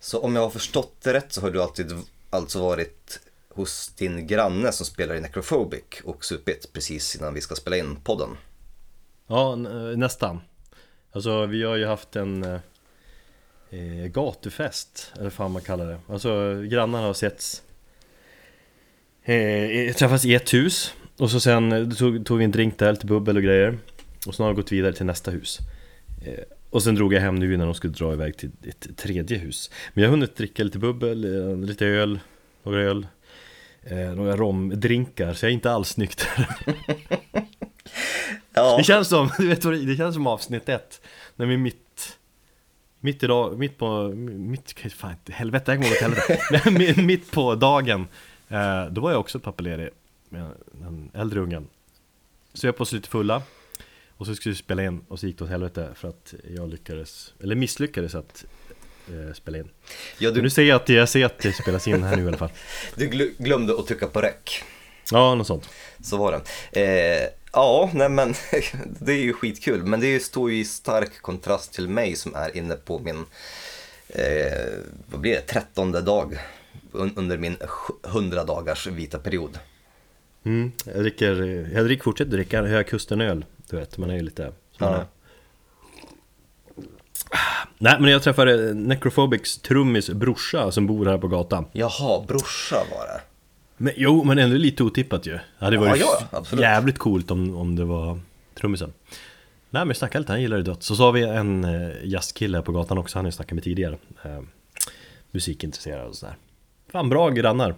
Så om jag har förstått det rätt så har du alltid alltså varit hos din granne som spelar i Necrophobic och supit precis innan vi ska spela in podden. Ja, eh, nästan. Alltså vi har ju haft en eh, eh, gatufest, eller vad fan man kallar det. Alltså grannarna har setts eh, Träffats i ett hus och så sen eh, tog, tog vi en drink där, lite bubbel och grejer. Och sen har vi gått vidare till nästa hus. Eh, och sen drog jag hem nu innan de skulle dra iväg till ett tredje hus. Men jag har hunnit dricka lite bubbel, eh, lite öl, några öl. Eh, några romdrinkar, så jag är inte alls nykter. Ja, Det känns som, du vet vad det, det känns som avsnitt ett När vi mitt Mitt idag, mitt på, mitt, fan helvete, jag kommer åt helvete Mitt på dagen Då var jag också pappaledig med den äldre ungen Så jag på oss lite fulla Och så skulle vi spela in och så gick det åt helvete för att jag lyckades Eller misslyckades att eh, spela in ja du, nu ser jag att, jag ser att det spelas in här nu i alla fall du gl- glömde att trycka på räck. Ja, något sånt Så var det. Eh, ja, nej men det är ju skitkul. Men det står ju i stark kontrast till mig som är inne på min, eh, vad blir det, trettonde dag un- under min 100 dagars vita period. Mm, Jag dricker, jag dricker, fortsätter dricka Höga Kusten-öl Du vet, man är ju lite Ja. är. Nej men jag träffade Necrophobics trummis brorsa som bor här på gatan. Jaha, brorsa var det. men, Jo men ändå lite otippat ju. Det hade Ja, varit ja, jävligt coolt om, om det var trummisen. Nej men snacka lite, han gillar det dött. Så har vi en eh, jazzkille på gatan också, han har jag snackat med tidigare. Eh, Musikintresserad och sådär. Fan bra grannar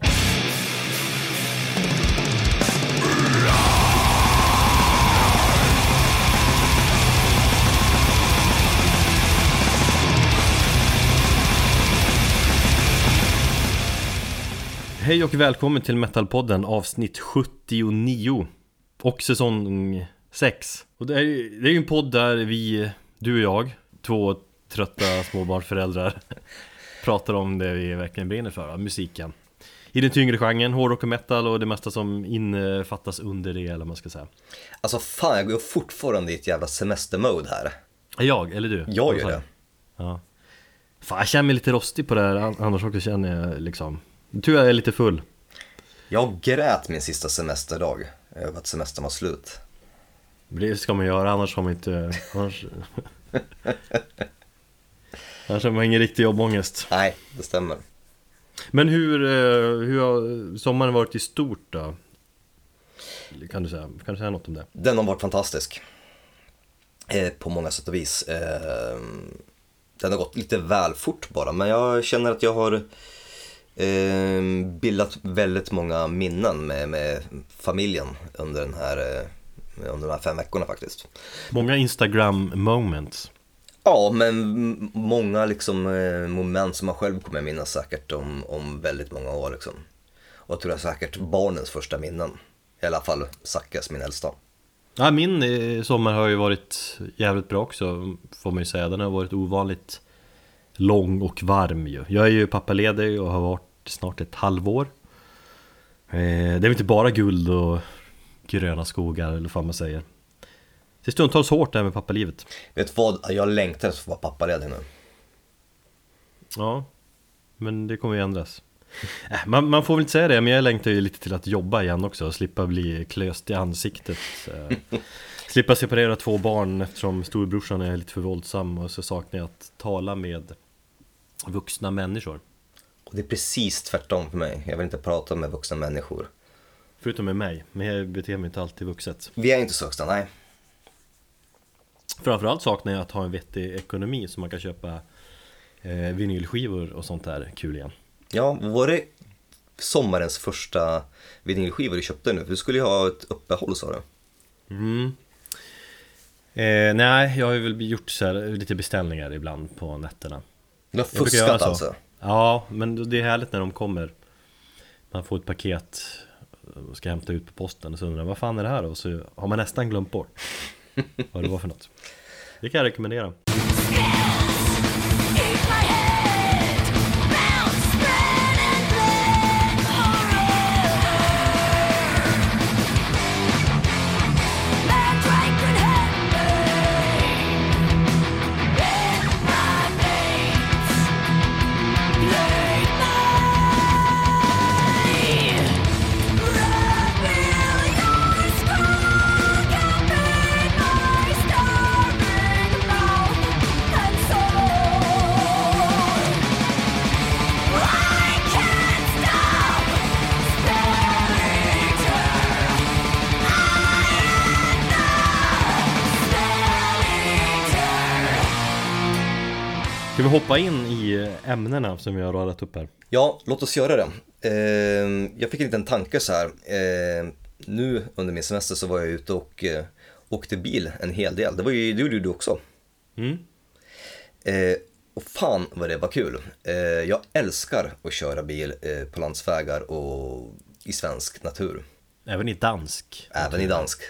Hej och välkommen till Metalpodden avsnitt 79 Och säsong 6 Och det är, det är ju en podd där vi, du och jag, två trötta småbarnsföräldrar Pratar om det vi verkligen brinner för, musiken. I den tyngre genren, hårdrock och metal och det mesta som innefattas under det eller vad man ska säga. Alltså fan, jag går fortfarande i ett jävla semestermode här. Är jag, eller du? Jag gör det. Ja. Fan jag känner mig lite rostig på det här, an- annars också känner jag liksom Jag är lite full Jag grät min sista semesterdag över att semestern var slut. Det ska man göra, annars har man inte... Annars, annars har man ingen riktig jobbångest. Nej, det stämmer. Men hur, eh, hur har sommaren varit i stort då? Kan du säga, kan du säga något om det? Den har varit fantastisk. Eh, på många sätt och vis. Eh, den har gått lite väl fort bara, men jag känner att jag har eh, bildat väldigt många minnen med, med familjen under, den här, eh, under de här fem veckorna faktiskt. Många Instagram moments. Ja, men många liksom, eh, moment som man själv kommer minnas säkert om, om väldigt många år. Liksom. Och jag tror jag säkert barnens första minnen. I alla fall Zackas, min äldsta. Ja, min eh, sommar har ju varit jävligt bra också, får man ju säga. Den har varit ovanligt lång och varm ju. Jag är ju pappaledig och har varit snart ett halvår. Eh, Det är väl inte bara guld och gröna skogar eller vad man säger. Det är stundtals hårt det här med pappalivet. Vet du vad? Jag längtar efter att vara pappaledig nu. Ja, men det kommer ju ändras. Äh, Man, man får väl inte säga det, men jag längtar ju lite till att jobba igen också och slippa bli klöst i ansiktet. Eh, slippa separera två barn eftersom storbrorsan är lite för våldsam och så saknar jag att tala med vuxna människor. Och det är precis tvärtom för mig. Jag vill inte prata med vuxna människor. Förutom med mig, men jag beter mig inte alltid vuxet. Vi är inte så vuxna, nej. Framförallt saknar jag att ha en vettig ekonomi så man kan köpa eh, vinylskivor och sånt där kul igen. Ja, var det sommarens första vinylskivor du köpte nu? Du skulle ju ha ett uppehåll sa du. Mm. Eh, nej, jag har ju väl gjort så här, lite beställningar ibland på nätterna. Du har fuskat alltså? Ja, men det är härligt när de kommer. Man får ett paket och ska hämta ut på posten och så undrar man, vad fan är det här då? Och så har man nästan glömt bort vad det var för något. Det kan jag rekommendera. Hoppa in i ämnena som vi har radat upp här? Ja, låt oss göra det. Eh, jag fick en liten tanke så här. Eh, nu under min semester så var jag ute och eh, åkte bil en hel del. Det, var ju, det gjorde du också. Mm. Eh, och fan vad det var kul. Jag älskar att köra bil eh, på landsvägar och i svensk natur. Även i dansk? Även i dansk.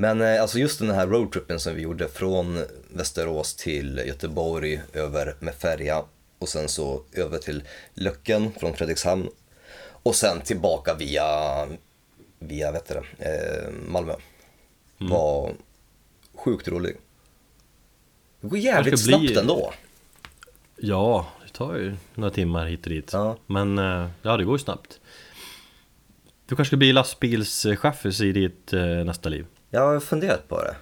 Men eh, alltså just den här roadtrippen som vi gjorde från Västerås till Göteborg över med färja och sen så över till Löcken från Fredrikshamn och sen tillbaka via, via vet det, eh, Malmö. Var sjukt rolig. Det går jävligt snabbt ändå. Ja, det tar ju några timmar hit och dit. Ja. Men eh, ja, det går ju snabbt. Du kanske ska bli lastbilschaffis i ditt nästa liv? Jag har funderat på det.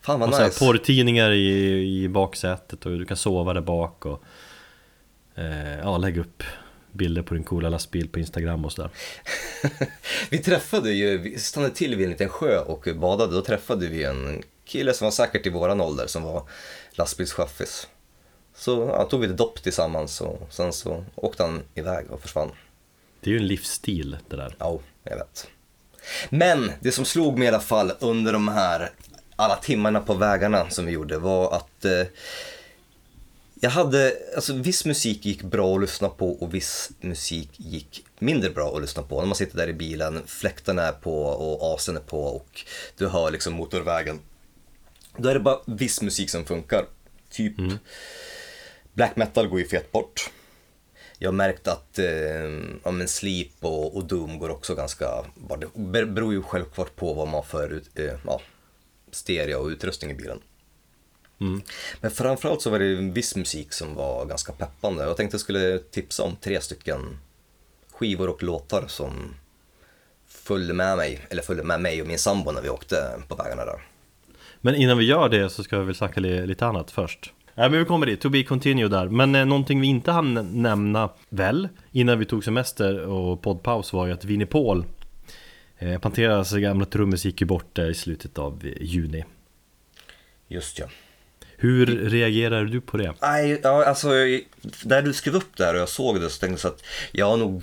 Fan vad Och nice. porrtidningar i, i baksätet och du kan sova där bak och eh, ja, lägga upp bilder på din coola lastbil på Instagram och sådär. Vi träffade ju, vi stannade till vid en liten sjö och badade. Då träffade vi en kille som var säkert i våran ålder som var lastbilschaffis. Så ja, tog vi ett dopp tillsammans och sen så åkte han iväg och försvann. Det är ju en livsstil det där. Ja, jag vet. Men det som slog mig i alla fall under de här alla timmarna på vägarna som vi gjorde var att eh, jag hade, alltså viss musik gick bra att lyssna på och viss musik gick mindre bra att lyssna på. När man sitter där i bilen, fläktarna är på och asen är på och du hör liksom motorvägen. Då är det bara viss musik som funkar. Typ black metal går ju fet bort. Jag har märkt att eh, ja, men Sleep och, och Doom går också ganska. Det ber- beror ju självklart på vad man har för eh, ja, stereo och utrustning i bilen. Men framförallt så var det viss musik som var ganska peppande. Jag tänkte jag skulle tipsa om tre stycken skivor och låtar som följde med mig, eller följde med mig och min sambo när vi åkte på vägarna där. Men innan vi gör det så ska vi väl snacka li- lite annat först. Ja men vi kommer dit, to be continue där. Men eh, någonting vi inte hann nämna väl innan vi tog semester och poddpaus var ju att Vinnie Paul eh, Panteras gamla trummis gick ju bort där i slutet av eh, juni. Just ja. Hur reagerar du på det? Nej, ja, alltså när du skrev upp det här och jag såg det så tänkte jag att jag har nog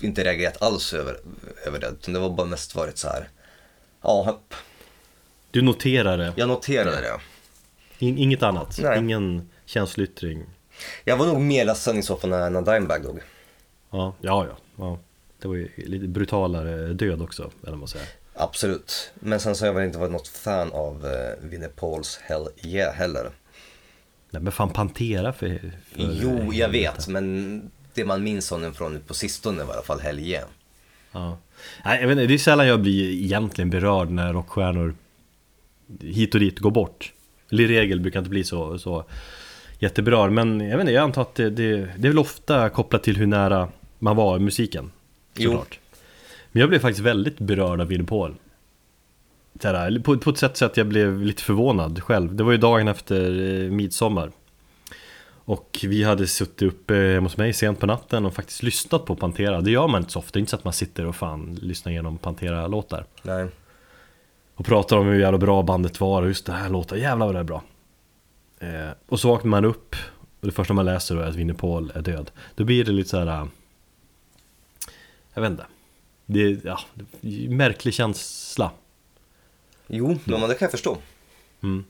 inte reagerat alls över, över det. Det var bara mest varit så här. Ja, hopp. Du noterar det, Jag noterade det. In, inget annat, Nej. ingen känsloyttring. Jag var nog mer ledsen i så fall när, när Dimebag dog. Ja, ja, ja, ja. Det var ju lite brutalare död också, eller vad man säger. Absolut. Men sen så har jag väl inte varit något fan av uh, Vinnie Pauls Hell Yeah heller. Nej men fan Pantera för, för Jo, jag vet. Men det man minns honom från på sistone var i alla fall Hell Yeah. Ja. Nej, jag vet inte, det är sällan jag blir egentligen berörd när rockstjärnor hit och dit går bort. Eller i regel brukar inte bli så, så jätteberörd. Men jag vet inte, jag antar att det, det, det är väl ofta kopplat till hur nära man var musiken. Jo. Såklart. Men jag blev faktiskt väldigt berörd av Vinnie Paul. Så här, På, på ett sätt så att jag blev lite förvånad själv. Det var ju dagen efter eh, midsommar. Och vi hade suttit uppe hemma hos mig sent på natten och faktiskt lyssnat på Pantera. Det gör man inte så ofta, det är inte så att man sitter och fan lyssnar igenom Pantera-låtar. Nej. Och pratar om hur jävla bra bandet var och just det här låter, jävlar vad det är bra. Eh, och så vaknar man upp och det första man läser då är att Vinnie Paul är död. Då blir det lite så här. äh, Jag vet inte. Det är, ja, märklig känsla. Jo, men det kan jag förstå. Mm.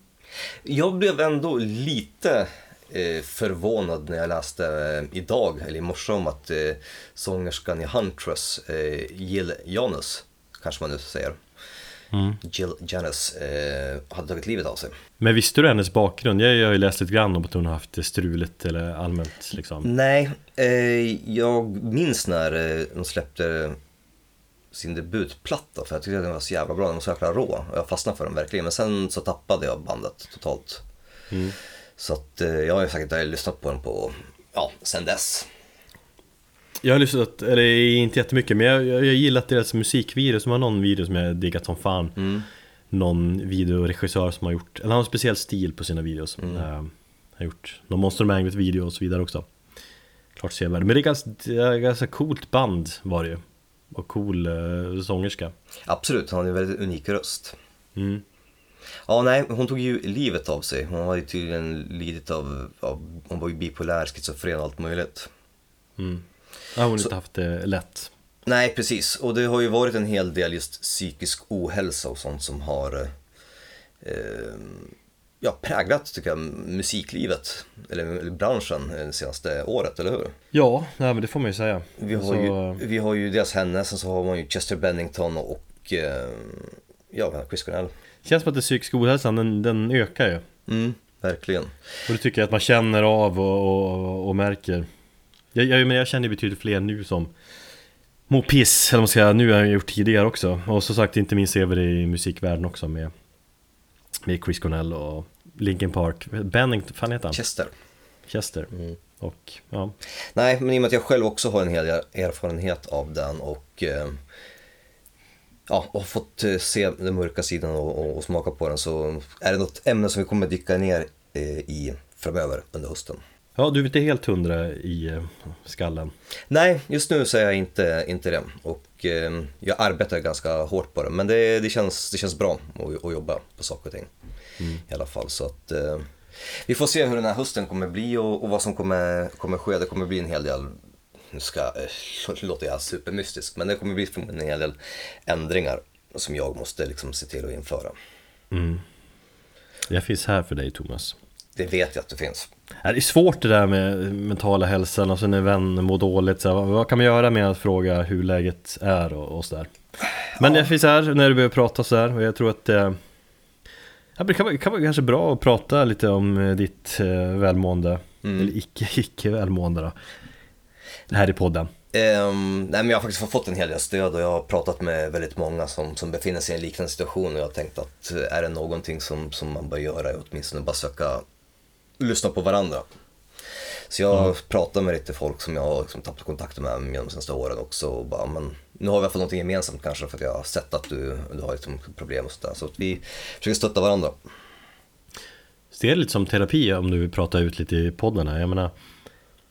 Jag blev ändå lite eh, förvånad när jag läste eh, idag, eller i morse, om att eh, sångerskan i Huntress, eh, Jill Janus, kanske man nu säger, Mm. Jill Janus, eh, hade tagit livet av sig. Men visste du hennes bakgrund? Jag, jag har ju läst lite grann om att hon har haft det struligt eller allmänt liksom. Nej, eh, jag minns när eh, de släppte sin debutplatta för jag tyckte att den var så jävla bra, den var så jävla rå och jag fastnade för den verkligen. Men sen så tappade jag bandet totalt. Mm. Så att eh, jag har ju säkert lyssnat på den på, ja, sen dess. Jag har lyssnat, eller inte jättemycket, men jag, jag, jag gillat deras musikvideo som har någon video som jag diggat som fan. Mm. Någon videoregissör som har gjort, eller han har en speciell stil på sina videos. Mm. Eh, har gjort någon Monster Magnet video och så vidare också. Klart sevärd. Men det är ganska, det är ganska coolt band var det ju. Och cool eh, sångerska. Absolut, han har en väldigt unik röst. Mm. Ja, nej, hon tog ju livet av sig. Hon ju tydligen lidit av, av hon var ju bipolär, schizofren och allt möjligt. Ja, hon har inte haft det lätt. Nej, precis. Och det har ju varit en hel del just psykisk ohälsa och sånt som har eh, ja, präglat, tycker jag, musiklivet, eller, eller branschen eh, det senaste året, eller hur? Ja, nej, men det får man ju säga. Vi har, Så, ju, vi har ju dels henne, sen så har man ju Chester Bennington och eh, ja, Chris Cornell. Känns som att den psykiska ohälsan, den, den ökar ju. Mm, verkligen. Och det tycker jag att man känner av och, och, och märker. Jag, jag, men jag känner betydligt fler nu som mår piss, eller vad man ska säga, nu har jag gjort tidigare också. Och som sagt, inte minst ser vi det i musikvärlden också med, med Chris Cornell och Linkin Park. Bennington, fan heter han? Chester. Chester. Och ja, Nej, men i och med att jag själv också har en hel erfarenhet av den och eh, ja, och har fått eh, se den mörka sidan och, och, och smaka på den så är det något ämne som vi kommer dyka ner eh, i framöver under hösten. Ja du är inte helt hundra i eh, skallen. Nej, just nu så är jag inte, inte det och eh, jag arbetar ganska hårt på det men det, det, känns, det känns bra att, att jobba på saker och ting i alla fall så att eh, vi får se hur den här hösten kommer bli och, och vad som kommer, kommer ske. Det kommer bli en hel del nu ska, eh, låter jag supermystisk, men det kommer bli en hel del ändringar som jag måste liksom se till att införa. Jag finns här för dig Thomas. Det vet jag att det finns. Ja, Det är svårt det där med mentala hälsan och sen när en vän mår dåligt så här, vad, kan man göra med att fråga hur läget är och, och sådär? Men jag finns här när du behöver prata så här och jag tror att eh, ja, det kan, vara- kan vara kanske bra att prata lite om eh, ditt eh, välmående. Eller icke, icke välmående då. Det här i podden. Ehm, nej, men jag har faktiskt fått en hel del stöd och jag har pratat med väldigt många som, som befinner sig i en liknande situation och jag har tänkt att eh, är det någonting som, som man bör göra är åtminstone bara söka lyssna på varandra. Så jag har pratat med lite folk som jag har liksom tappat kontakten med genom de senaste åren också och bara, men nu har vi fått någonting gemensamt kanske för att jag har sett att du, du har liksom problem och sådär. Så att vi försöker stötta varandra. Ser det lite som terapi om du vill prata ut lite i podden här. Jag menar,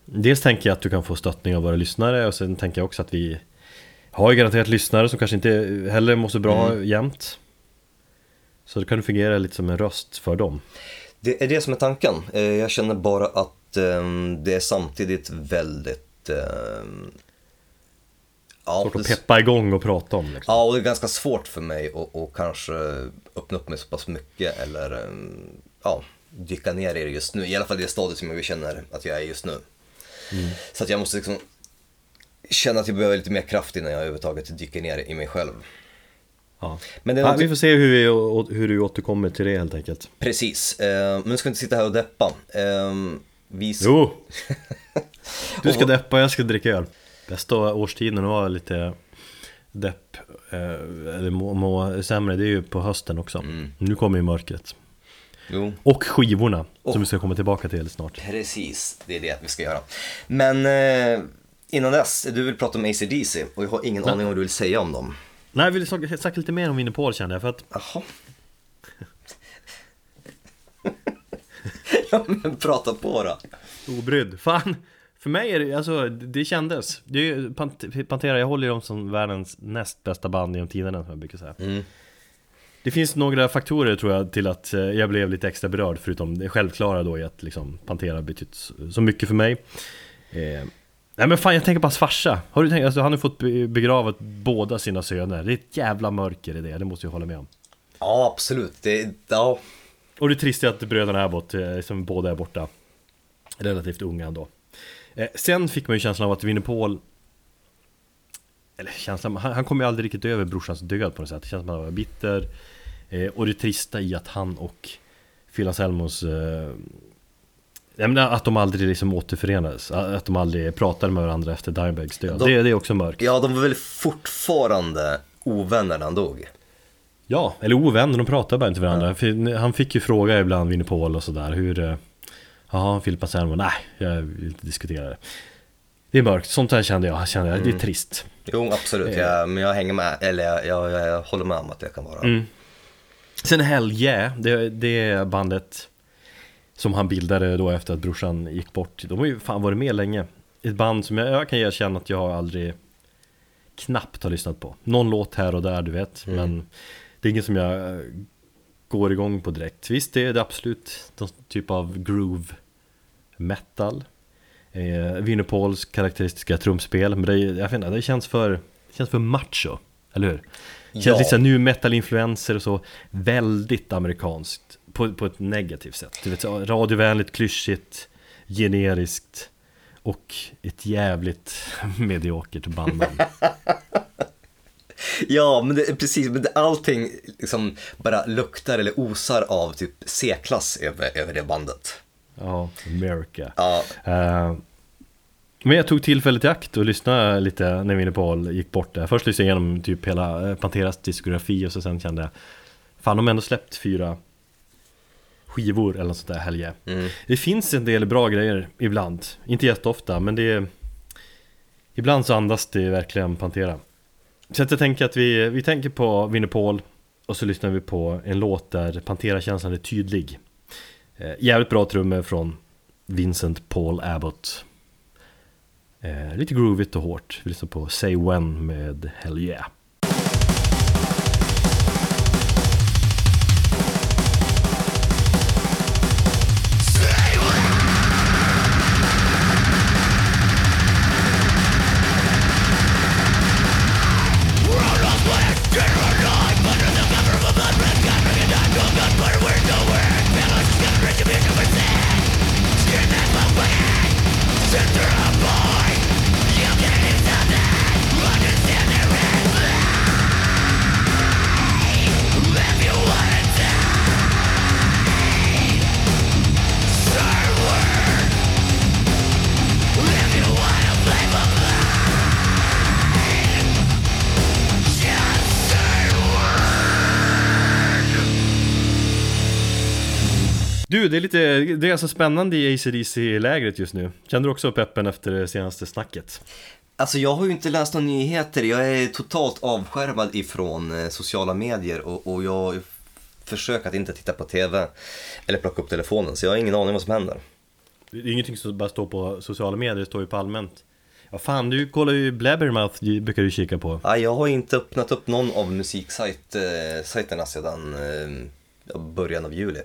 dels tänker jag att du kan få stöttning av våra lyssnare och sen tänker jag också att vi har ju garanterat lyssnare som kanske inte heller mår så bra jämt. Så då kan du fungera lite som en röst för dem. Det är det som är tanken. Eh, Jag känner bara att ehm, det är samtidigt väldigt... ehm, ja, Svårt att peppa igång och prata om liksom. Ja, och det är ganska svårt för mig att, att kanske öppna upp mig så pass mycket eller ehm, ja, dyka ner i det just nu. I alla fall det stadiet som jag känner att jag är just nu. Så att jag måste liksom känna att jag behöver lite mer kraft innan jag överhuvudtaget dyker ner i mig själv. Ja. Men det är något- vi får se hur, vi, hur du återkommer till det helt enkelt. Precis, eh, men nu ska vi inte sitta här och deppa. Eh, vi ska... Jo! Du ska Och- deppa, jag ska dricka öl. Bästa årstiden att vara lite depp, eh, eller må, må sämre, det är ju på hösten också. Nu kommer ju mörkret. Jo, Och skivorna, Och- som vi ska komma tillbaka till snart. precis, det är det vi ska göra. Men eh, innan dess, du vill prata om ACDC och jag har ingen aning om vad du vill säga om dem. Nej, jag vill snacka lite mer om Vinnie kände jag, för att Jaha. ja men prata på då. Obrydd. Fan! För mig är det, alltså, det kändes. Det är ju, Pant- Pantera, jag håller ju dem som världens näst bästa band genom tiderna, som jag brukar säga. Mm. Det finns några faktorer tror jag till att eh, jag blev lite extra berörd, förutom det självklara då i att liksom Pantera betytt så- så mycket för mig. Eh, nej men fan, jag tänker på hans farsa. Har du tänkt, alltså, han har fått be- begrava båda sina söner. Det är ett jävla mörker i det, det måste jag hålla med om. Ja absolut, det, ja. Och det trista är att bröderna Abbott, eh, som båda är borta Relativt unga ändå eh, Sen fick man ju känslan av att Vinnie Paul Eller känslan, han, han kom ju aldrig riktigt över brorsans död på något sätt Det känns som att han var bitter eh, Och det trista i att han och Phil Anselmos eh, menar att de aldrig liksom återförenades Att de aldrig pratade med varandra efter Dimebags död De- det, det är också mörkt ja, de var väl fortfarande ovänner när han dog. Ja, eller ovänner, de pratar bara inte med varandra. För Han fick ju fråga ibland, Vinnie Paul och sådär, hur... eh, Jaha, Filip Anselmo, nej, jag vill inte diskutera det. Det är mörkt, sånt här kände jag, kände jag, det är trist. Jo absolut, jag, men jag hänger med, eller jag, jag, jag håller med om att det kan vara. Mm. Sen Hell Yeah, det, det är bandet som han bildade då efter att brorsan gick bort. De har ju fan varit med länge. Ett band som jag, jag kan erkänna att jag aldrig knappt har lyssnat på. Någon låt här och där, du vet. Men det är inget som jag eh, går igång på direkt. Visst, det är det absolut någon typ av groove metal. Eh, Pauls karaktäristiska trumspel, men det, jag inte, det känns för, det känns för macho, eller hur? Det känns Ja. lite nu metal-influenser och så, väldigt amerikanskt, på, på ett negativt sätt. Du vet, radiovänligt, klyschigt, generiskt och ett jävligt mediokert bandnamn. Ja, men det precis, men det, allting liksom bara luktar eller osar av typ C-klass över, över det bandet. ja, America. Ja, Eh, men jag tog tillfället i akt och lyssnade lite när Vinnie Paul gick bort där. Först lyssnade jag igenom typ hela eh, Panteras diskografi och så sen kände jag Fan de har ändå släppt fyra skivor eller något sånt där helge. mm. Det finns en del bra grejer ibland, inte jätteofta men det är Ibland så andas det verkligen Pantera. Så att jag tänker att vi, vi tänker på Vinnie Paul och så lyssnar vi på en låt där Pantera-känslan är tydlig. Eh, jävligt bra trummor från Vincent Paul Abbott. Eh, lite groovigt och hårt. Vi lyssnar på Say When med Hell Yeah. Lite, det är alltså spännande i ACDC-lägret just nu. Känner du också peppen efter det senaste snacket? Alltså jag har ju inte läst några nyheter, jag är totalt avskärmad ifrån eh, sociala medier och, och jag försöker att inte titta på TV eller plocka upp telefonen så jag har ingen aning vad som händer. Det är ingenting som bara står på sociala medier, det står ju på allmänt. Ja fan, du kollar ju Blabbermouth, ju- brukar du kika på. Ja, jag har inte öppnat upp någon av musiksajterna sedan eh, ja, början av juli.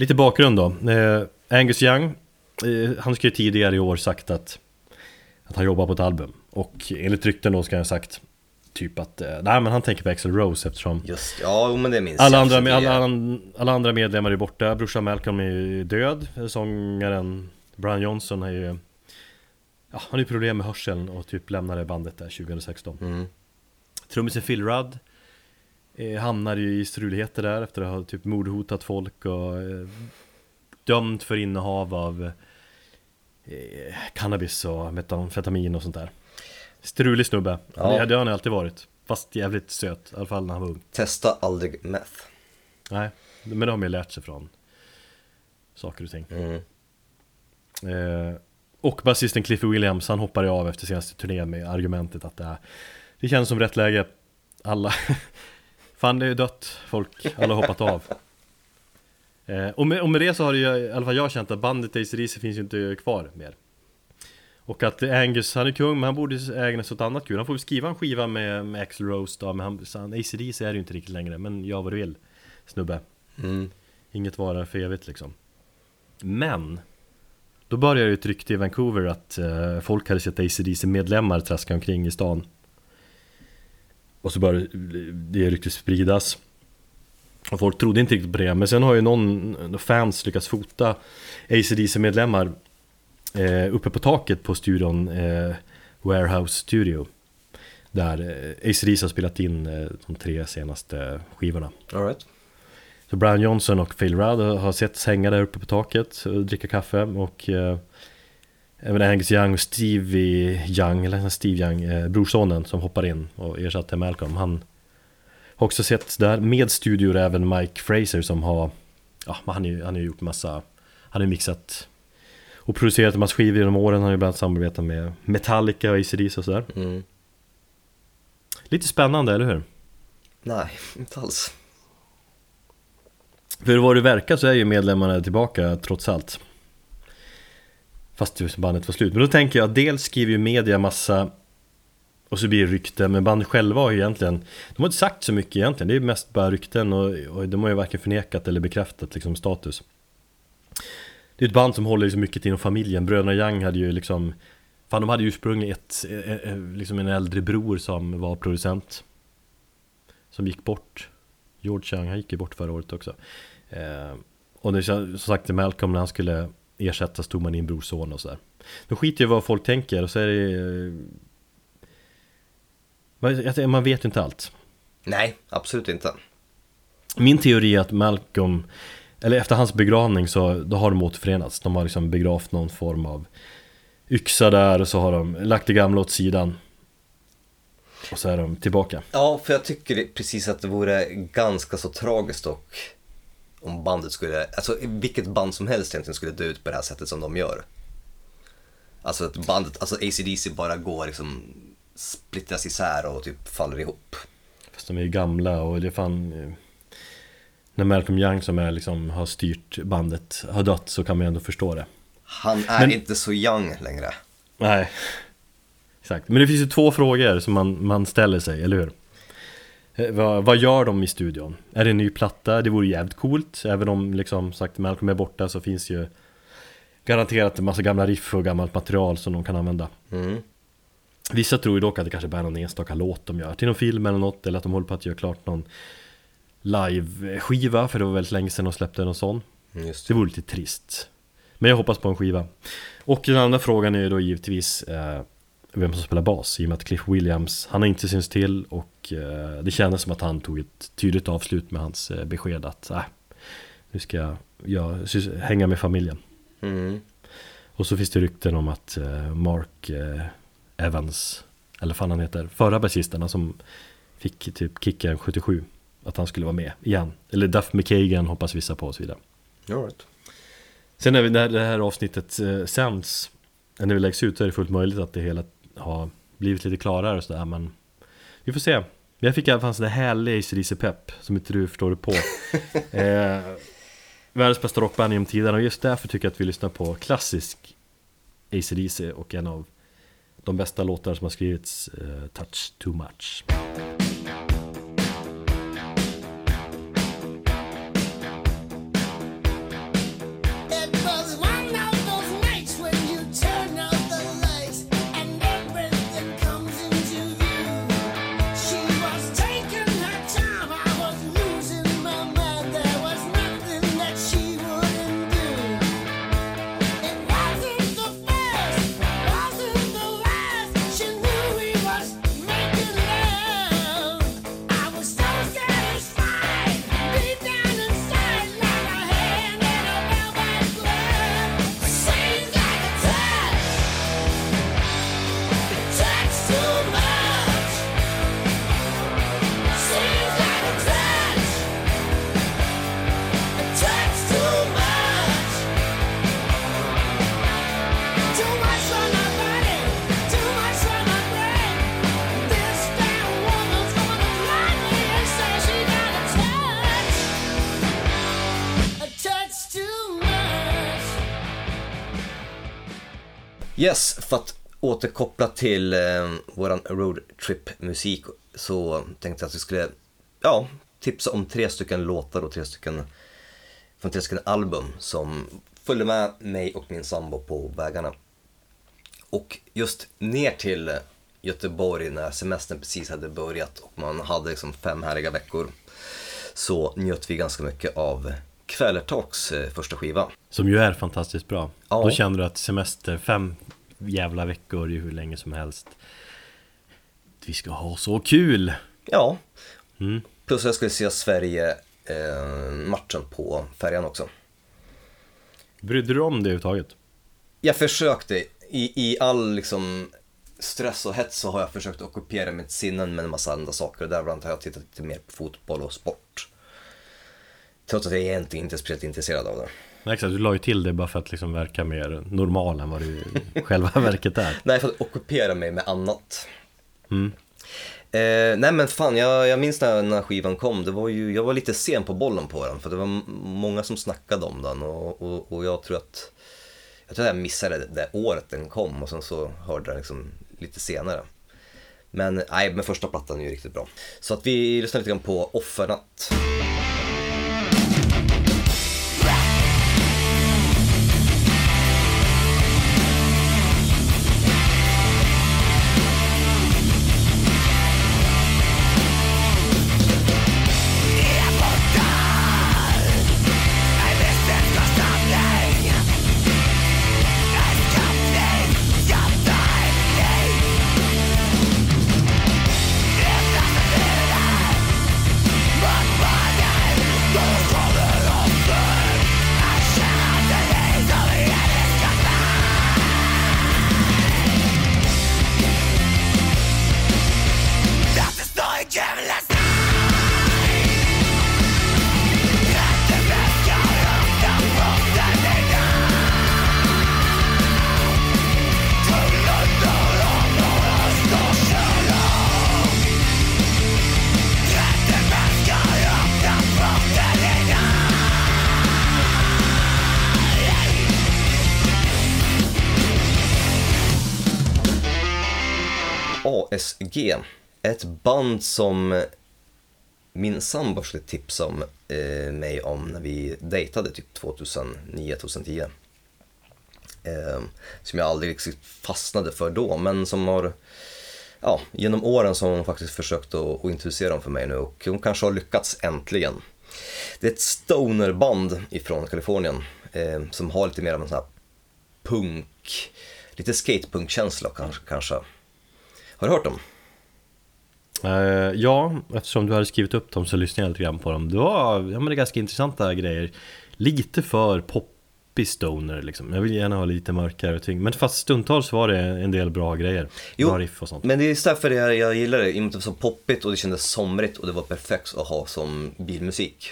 Lite bakgrund då. Eh, Angus Young, eh, han ju tidigare i år sagt att, att han jobbar på ett album. Och enligt rykten då ska han ha sagt typ att, eh, nej men han tänker på Axl Rose eftersom Just ja, men det minns alla jag. andra, alla, an- alla andra medlemmar är borta, brorsan Malcolm är död, Sångaren Brian Johnson är ju Ja, han har ju problem med hörseln och typ lämnade bandet där 2016 Mm. Trummisen Phil Rudd eh, Hamnar ju i struligheter där efter att ha typ mordhotat folk och eh, Dömd för innehav av eh, Cannabis och metamfetamin och sånt där Strulig snubbe, Ja. det har han alltid varit Fast jävligt söt, i alla fall när han var ung Testa aldrig meth. Nej, men det har man ju lärt sig från Saker och ting Mm. eh, Och basisten Cliffy Williams, han hoppade av efter senaste turnén med argumentet att det, är, det känns som rätt läge Alla Fan det är ju dött. Folk, alla har hoppat av. Eh, och, med, och med det så har ju, i alla fall jag känt att bandet AC/DC finns ju inte kvar mer. Och att Angus, han är kung men han borde ägna sig åt annat kul. Han får väl skriva en skiva med, med Axl Rose då, men han, han, AC/DC är det ju inte riktigt längre Men gör vad du vill Snubbe. Mm. Inget varar för evigt liksom. Men Då började ju ett rykte i Vancouver att eh, folk hade sett ACDC medlemmar traska omkring i stan Och så började det ryktet spridas. Och folk trodde inte riktigt på det. Men sen har ju någon fans lyckats fota ACDC medlemmar eh, Uppe på taket på studion eh, Warehouse Studio. Där eh, ACDC har spelat in eh, de tre senaste skivorna. All right. så Brian Johnson och Phil Rudd har setts hänga där uppe på taket och dricka kaffe och eh, Även Angus Young och Stevie Young, eller Steve Young, eh, brorsonen som hoppar in och ersatte Malcolm Han har också setts där med studior även Mike Fraser som har Ja, han har ju han ju gjort massa Han har mixat och producerat en massa skivor genom åren, han har ju bland annat samarbetat med Metallica och AC/DC och sådär Mm. Lite spännande, eller hur? Nej, inte alls. För vad det verkar så är ju medlemmarna tillbaka trots allt Fast bandet var slut. Men då tänker jag att dels skriver ju media massa Och så blir det rykten, men bandet själva har ju egentligen De har inte sagt så mycket egentligen, det är mest bara rykten och, och de har ju varken förnekat eller bekräftat liksom status. Det är ett band som håller liksom mycket inom familjen, Bröderna Young hade ju liksom Fan de hade ju ursprungligen ett, eh, eh, eh, liksom en äldre bror som var producent. Som gick bort. George Young, han gick ju bort förra året också. Eh, Och det, som sagt till Malcolm när han skulle ersättas tog man in brorson och sådär De skiter ju vad folk tänker och så är det eh, man, vet ju inte allt. Nej, absolut inte. Min teori är att Malcolm Eller efter hans begravning så då har de återförenats. De har liksom begravt någon form av Yxa där och så har de lagt det gamla åt sidan. Och så är de tillbaka. Ja, för jag tycker precis att det vore ganska så tragiskt och om bandet skulle, alltså vilket band som helst egentligen skulle dö ut på det här sättet som de gör. Alltså att bandet, alltså ACDC bara går liksom splittras isär och typ faller ihop. Fast de är ju gamla och det är fan eh, När Malcolm Young som är liksom har styrt bandet har dött så kan man ju ändå förstå det Han är Men- inte så young längre. Nej Exakt, men det finns ju två frågor som man, man ställer sig, eller hur? Eh, Vad, vad gör de i studion? Är det en ny platta? Det vore jävligt coolt Även om liksom sagt Malcolm är borta så finns ju Garanterat en massa gamla riff och gammalt material som de kan använda Mm. Vissa tror ju dock att det kanske bara är någon enstaka låt de gör till någon film eller något Eller att de håller på att göra klart någon live-skiva För det var väldigt länge sedan de släppte någon sån Just det vore lite trist Men jag hoppas på en skiva Och den andra frågan är ju då givetvis eh, Vem som spelar bas I och med att Cliff Williams Han har inte synts till och eh, Det kändes som att han tog ett tydligt avslut med hans eh, besked att äh, Nu ska jag, jag hänga med familjen Mm. Och så finns det rykten om att eh, Mark eh, Evans Eller vad fan han heter Förra basisten som Fick typ kicken 77 Att han skulle vara med igen Eller Duff McKagan hoppas vissa på och så vidare All right. Sen när vi- när det här avsnittet eh, sänds När vi läggs ut så är det fullt möjligt att det hela har blivit lite klarare och sådär men Vi får se. Jag fick i alla fall en sån där härlig ACDC-pepp Som inte du förstår dig på. Eh, Världens bästa rockband genom tiderna och just därför tycker jag att vi lyssnar på klassisk ACDC och en av de bästa låtar som har skrivits eh, Touch Too Much att återkoppla till eh, våran roadtrip-musik så tänkte jag att vi skulle ja, tipsa om tre stycken låtar och tre stycken från tre stycken album som följde med mig och min sambo på vägarna. Och just ner till Göteborg när semestern precis hade börjat och man hade liksom fem härliga veckor så njöt vi ganska mycket av Kvällertalks eh, första skiva. Som ju är fantastiskt bra Ja. Då känner du att semester, fem jävla veckor ju hur länge som helst Vi ska ha så kul! Ja, Mm. plus jag skulle se Sverige-matchen på färjan också. Brydde du dig om det överhuvudtaget? Jag försökte, i, i all liksom stress och hets så har jag försökt ockupera mitt sinnen med en massa andra saker. Och däribland har jag tittat lite mer på fotboll och sport. Trots att jag egentligen inte är speciellt intresserad av det. Nej, exakt, du la ju till det bara för att liksom verka mer normal än vad du själva verket är Nej, för att ockupera mig med annat. mm. Eh, nej men fan, jag, jag minns när, när skivan kom, det var ju, jag var lite sen på bollen på den för det var många som snackade om den och, och, och jag tror att jag tror att jag missade det, det året den kom och sen så hörde jag liksom lite senare. Men nej, men första plattan är ju riktigt bra. Så att vi lyssnar lite grann på Offernatt. Ett band som min sambo skulle tipsa om, eh, mig om när vi dejtade typ 2009-2010. Eh, som jag aldrig riktigt fastnade för då, men som har ja, genom åren så har hon faktiskt försökt att, att introducera dem för mig nu och hon kanske har lyckats äntligen. Det är ett stonerband ifrån Kalifornien eh, som har lite mer av en sån här punk, lite skatepunk-känsla kanske. Har du hört dem? Eh, ja, eftersom du hade skrivit upp dem så lyssnade jag lite grann på dem. Det var, ja men det är ganska intressanta grejer. Lite för poppy stoner liksom. Jag vill gärna ha lite mörkare ting. Men fast stundtals var det en del bra grejer. bra riff och sånt. men det är därför jag, jag gillar det. I och med att det var så poppigt och det kändes somrigt och det var perfekt att ha som bilmusik.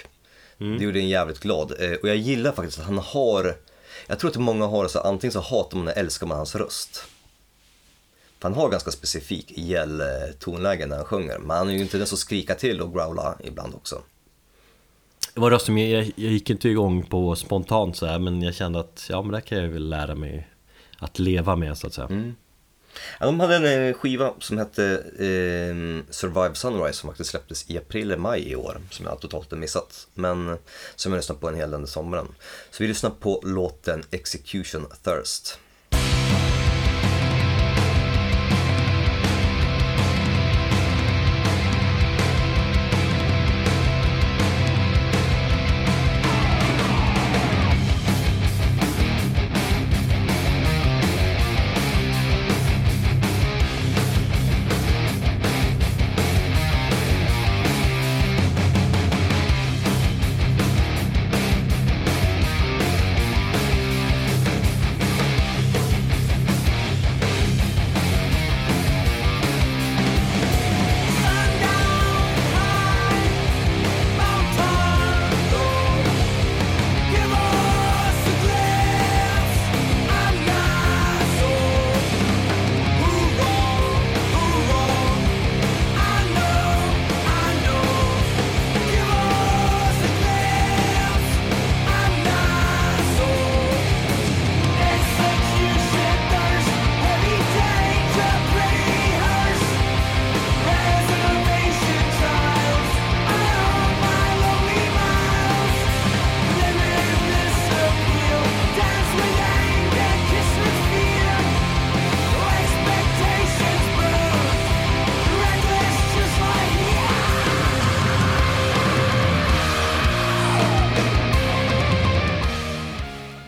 Det gjorde en jävligt glad. Eh, Och jag gillar faktiskt att han har, jag tror att många har så antingen så hatar man eller älskar man hans röst. Han har ganska specifik gäll tonläge när han sjunger. Men han är ju inte den som skrika till och growla ibland också. Det var rösten, jag, jag gick inte igång på spontant så här, men jag kände att ja men det kan jag väl lära mig att leva med så att säga. Ja, de hade en eh, skiva som hette eh, Survive Sunrise som faktiskt släpptes i april eller maj i år. Som jag totalt har missat. Men som jag lyssnat på en hel del under sommaren. Så vi lyssnar på låten Execution Thirst.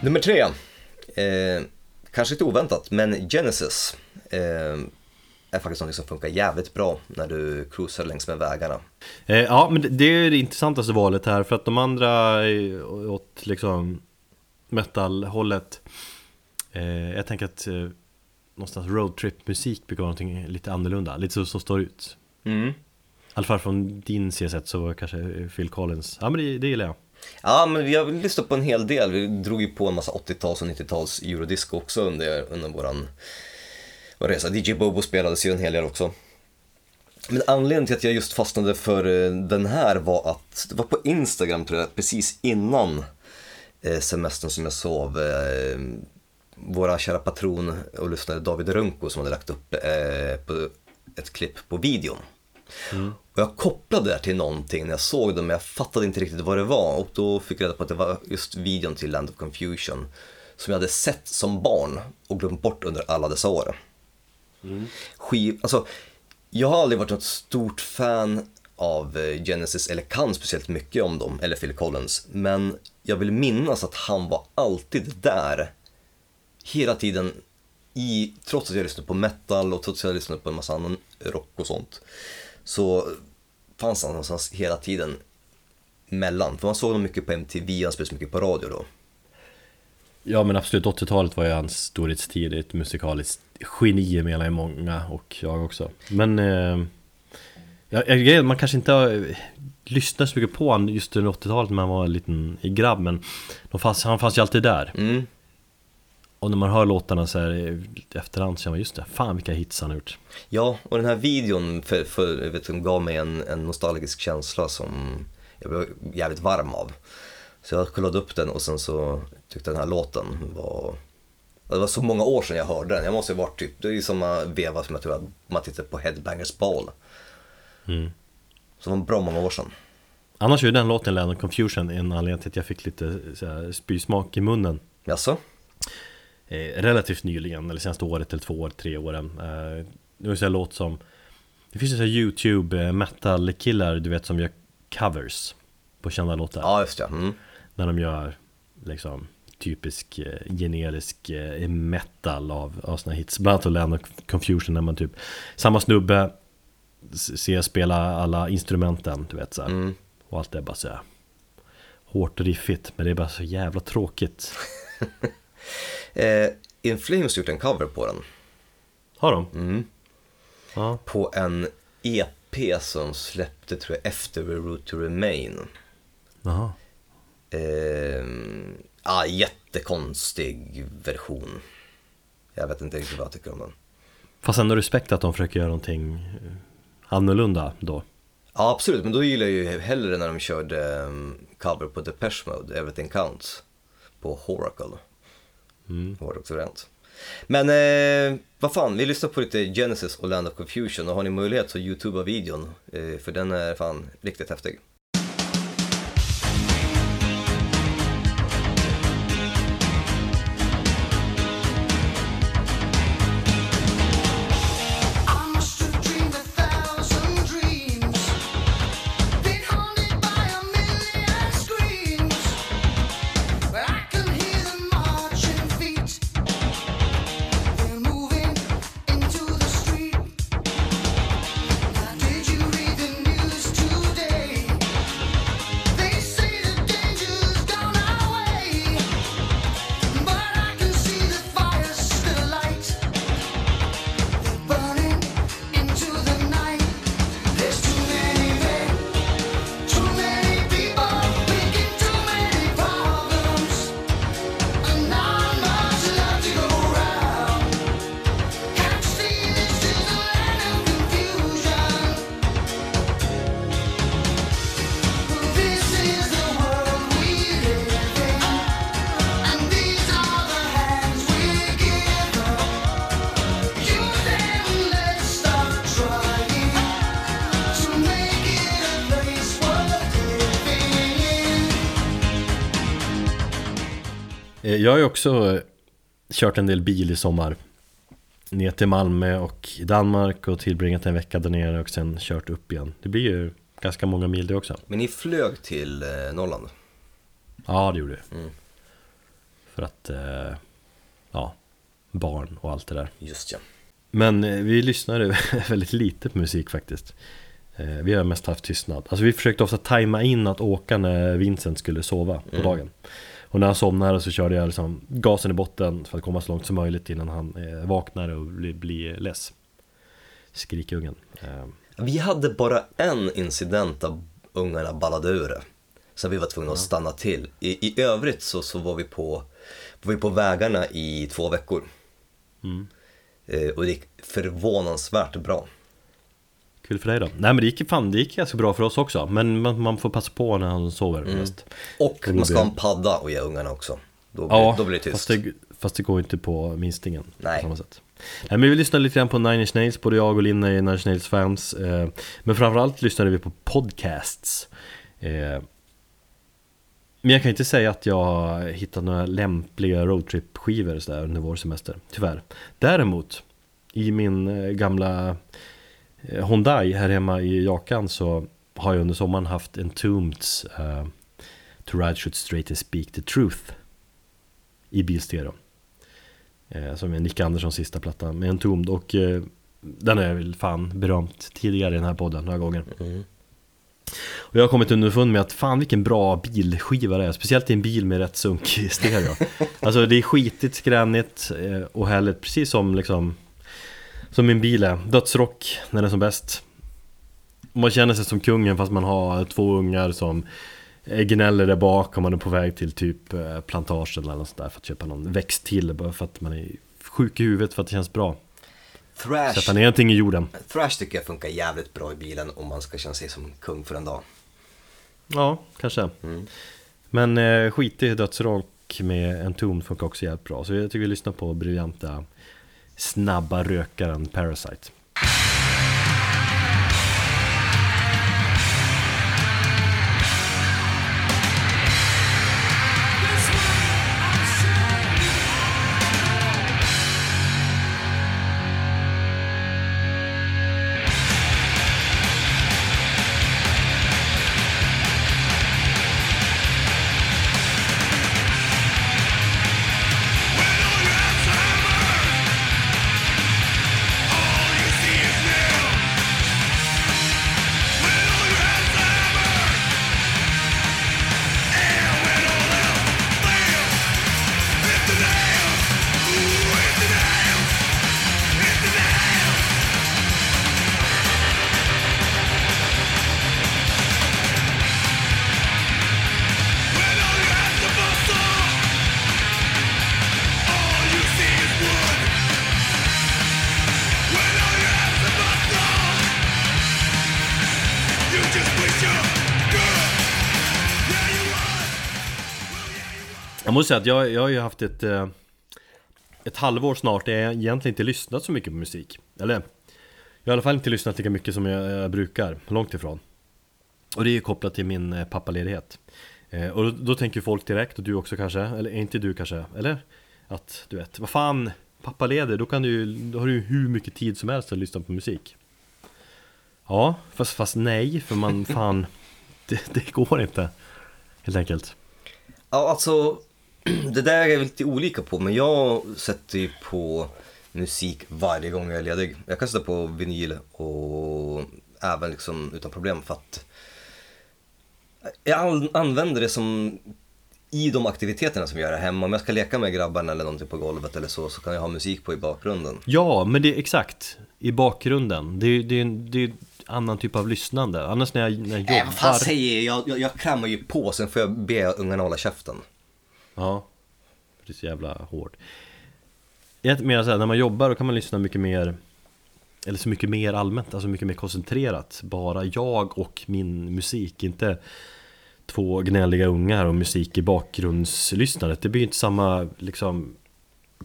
Nummer tre. Eh, kanske lite oväntat, men Genesis. Eh, är faktiskt något som funkar jävligt bra när du cruisar längs med vägarna. Eh, ja, men det- är det intressantaste valet här för att de andra åt liksom metal-hållet. Eh, jag tänker att eh, någonstans roadtrip-musik brukar vara någonting lite annorlunda, lite så som står ut. Mm. I alla fall från din CZ så var kanske Phil Collins, ja men det, det gillar jag. Ja, men vi har lyssnat på en hel del. Vi drog ju på en massa 80-tals och 90-tals eurodisco också under, under våran vår resa. DJ Bobo spelades ju en hel del också. Men anledningen till att jag just fastnade för eh, den här var att det var på Instagram tror jag, precis innan eh, semestern som jag sov. Eh, våra kära patron och lyssnare David Runko som hade lagt upp ett klipp på videon. Och jag kopplade det här till någonting när jag såg det men jag fattade inte riktigt vad det var. Och då fick jag reda på att det var just videon till Land of Confusion som jag hade sett som barn och glömt bort under alla dessa år. Skiv, alltså, jag har aldrig varit något stort fan av eh, Genesis eller kan speciellt mycket om dem, eller Phil Collins, men jag vill minnas att han var alltid där hela tiden i, trots att jag lyssnade på metal och trots att jag lyssnade på en massa annan rock och sånt så fanns han någonstans hela tiden mellan. För man såg dem mycket på MTV, han spelade så mycket på radio då. Ja men absolut, 80-talet var ju hans storhetstid, ett musikaliskt geni menar ju många och jag också. Men eh, ja, jag- att man kanske inte har eh, lyssnat så mycket på honom just under 80-talet när man var en liten i grabb men fanns, han fanns ju alltid där. Mm. Och när man hör låtarna så här i efterhand så känner man just det, fan vilka hits han har gjort. Ja, och den här videon för, för, vet, den gav mig en, en nostalgisk känsla som jag blev jävligt varm av. Så jag kollade upp den och sen så tyckte den här låten var... Det var så många år sedan jag hörde den. Jag måste ju varit typ, det är ju samma veva som jag tror att man tittar på Headbangers Ball. Mm. Så det var bra många år sedan. Annars är ju den låten Land of Confusion en anledning till att jag fick lite så här, spysmak i munnen. Jaså? Eh, relativt nyligen, eller senaste året eller två år, tre åren. Eh, det var så här låt som Det finns ju så här YouTube eh, metal-killar du vet som gör covers på kända låtar. Ja, just det. Mm. När de gör liksom typisk generisk metal av, av såna hits. Bland annat Land of Confusion när man typ Samma snubbe ser spela alla instrumenten, du vet så. Mm. Och allt är bara så här Hårt riffigt, men det är bara så jävla tråkigt. Eh, In Flames har gjort en cover på den. Har de? Mm. Ja. På en EP som släppte, tror jag, efter The Root to Remain. Jaha. Eh, ah, jättekonstig version. Jag vet inte riktigt vad jag tycker om den. Fast ändå respekt att de försöker göra någonting eh, annorlunda då. Ja, absolut, men då gillar jag ju hellre när de körde um, cover på Depeche Mode, Everything Counts, på Horacle. Mm. Var också rent. Men eh, vad fan, vi lyssnar på lite Genesis och Land of Confusion och har ni möjlighet så youtuba videon, eh, för den är fan riktigt häftig. Jag har ju också eh, kört en del bil i sommar Ner till Malmö och Danmark och tillbringat en vecka där nere och sen kört upp igen Det blir ju ganska många mil det också Men ni flög till eh, Norrland? Ja det gjorde det Mm. För att, eh, ja, barn och allt det där Just ja. Men eh, vi lyssnade väldigt lite på musik faktiskt Eh, Vi har mest haft tystnad Alltså vi försökte ofta tajma in att åka när Vincent skulle sova på Mm. dagen Och när han somnade så körde jag liksom gasen i botten för att komma så långt som möjligt innan han eh, vaknade och blir bli less Skrikungen eh, Vi hade bara en incident där ungarna ballade ur det. Så vi var tvungna att stanna till. I, i övrigt så, så var, vi på, var vi på vägarna i två veckor. mm. Eh, och det gick förvånansvärt bra. Kul för dig då? Nej men det gick, fan, det gick ganska bra för oss också Men man, man får passa på när han sover Mm. mest Och man ska ha en padda och ge ungarna också. Då blir, Ja, då blir det tyst. fast det, fast det går inte på minstingen Nej. på samma sätt Nej, men vi lyssnade lite grann på Nine Inch Nails, både jag och Linna är Nine Inch Nails fans eh, Men framförallt lyssnade vi på podcasts eh, Men jag kan inte säga att jag hittat några lämpliga roadtrip-skivor under vår semester, tyvärr Däremot, i min eh, gamla Hyundai här hemma i Jakan så har jag under sommaren haft Entombeds eh, To Ride Shoot Straight and Speak the Truth i bilstereo. Eh, Som är Nick Anderssons sista platta med Entombed och eh, den har jag väl fan berömt tidigare i den här podden några gånger. Mm. och jag har kommit underfund med att fan vilken bra bilskiva det är. Speciellt i en bil med rätt sunkig stereo. Alltså det är skitigt, skränigt eh, och härligt. Precis som liksom Som min bil är, dödsrock när den är som bäst. Man känner sig som kungen fast man har två ungar som Gnäller där bak och man är på väg till typ eh, plantagen eller något sånt där För att köpa någon växt till bara för att man är sjuk i huvudet för att det känns bra. Thrash, Sätta ner någonting i jorden. Thrash tycker jag funkar jävligt bra i bilen om man ska känna sig som kung för en dag. Ja, kanske. Mm. Men eh, skitig dödsrock med en ton funkar också jävligt bra. Så jag tycker vi lyssnar på briljanta Snabba rökaren Parasite. Måste säga att jag, jag har ju haft ett eh, Ett halvår snart där jag egentligen inte lyssnat så mycket på musik. Eller Jag har i alla fall inte lyssnat lika mycket som jag, jag brukar, långt ifrån. Och det är ju kopplat till min eh, pappaledighet. Eh, Och då, då tänker folk direkt, och du också kanske, eller inte du kanske, eller? Att du vet, vad fan Pappaledig, då kan du då har du ju hur mycket tid som helst att lyssna på musik. Ja, fast, fast nej, för man fan det, det går inte Helt enkelt. Ja, alltså det där är jag lite olika på, men jag sätter ju på musik varje gång jag är ledig. Jag kan sätta på vinyl och även liksom utan problem för att jag an- använder det som i de aktiviteterna som jag gör hemma. Om jag ska leka med grabbarna eller någonting på golvet eller så, så kan jag ha musik på i bakgrunden. Ja, men det är exakt I bakgrunden Det är, det är, en- det är annan typ av lyssnande Annars när jag, när jag Äh, jobbar vad fan säger jag? Jag, jag kramar ju på, sen får jag be ungarna hålla käften. Ja. Det är så jävla hårt. Jag menar såhär, när man jobbar då kan man lyssna mycket mer Eller så mycket mer allmänt, alltså mycket mer koncentrerat. Bara jag och min musik, inte Två gnälliga ungar och musik i bakgrundslyssnandet Det blir inte samma liksom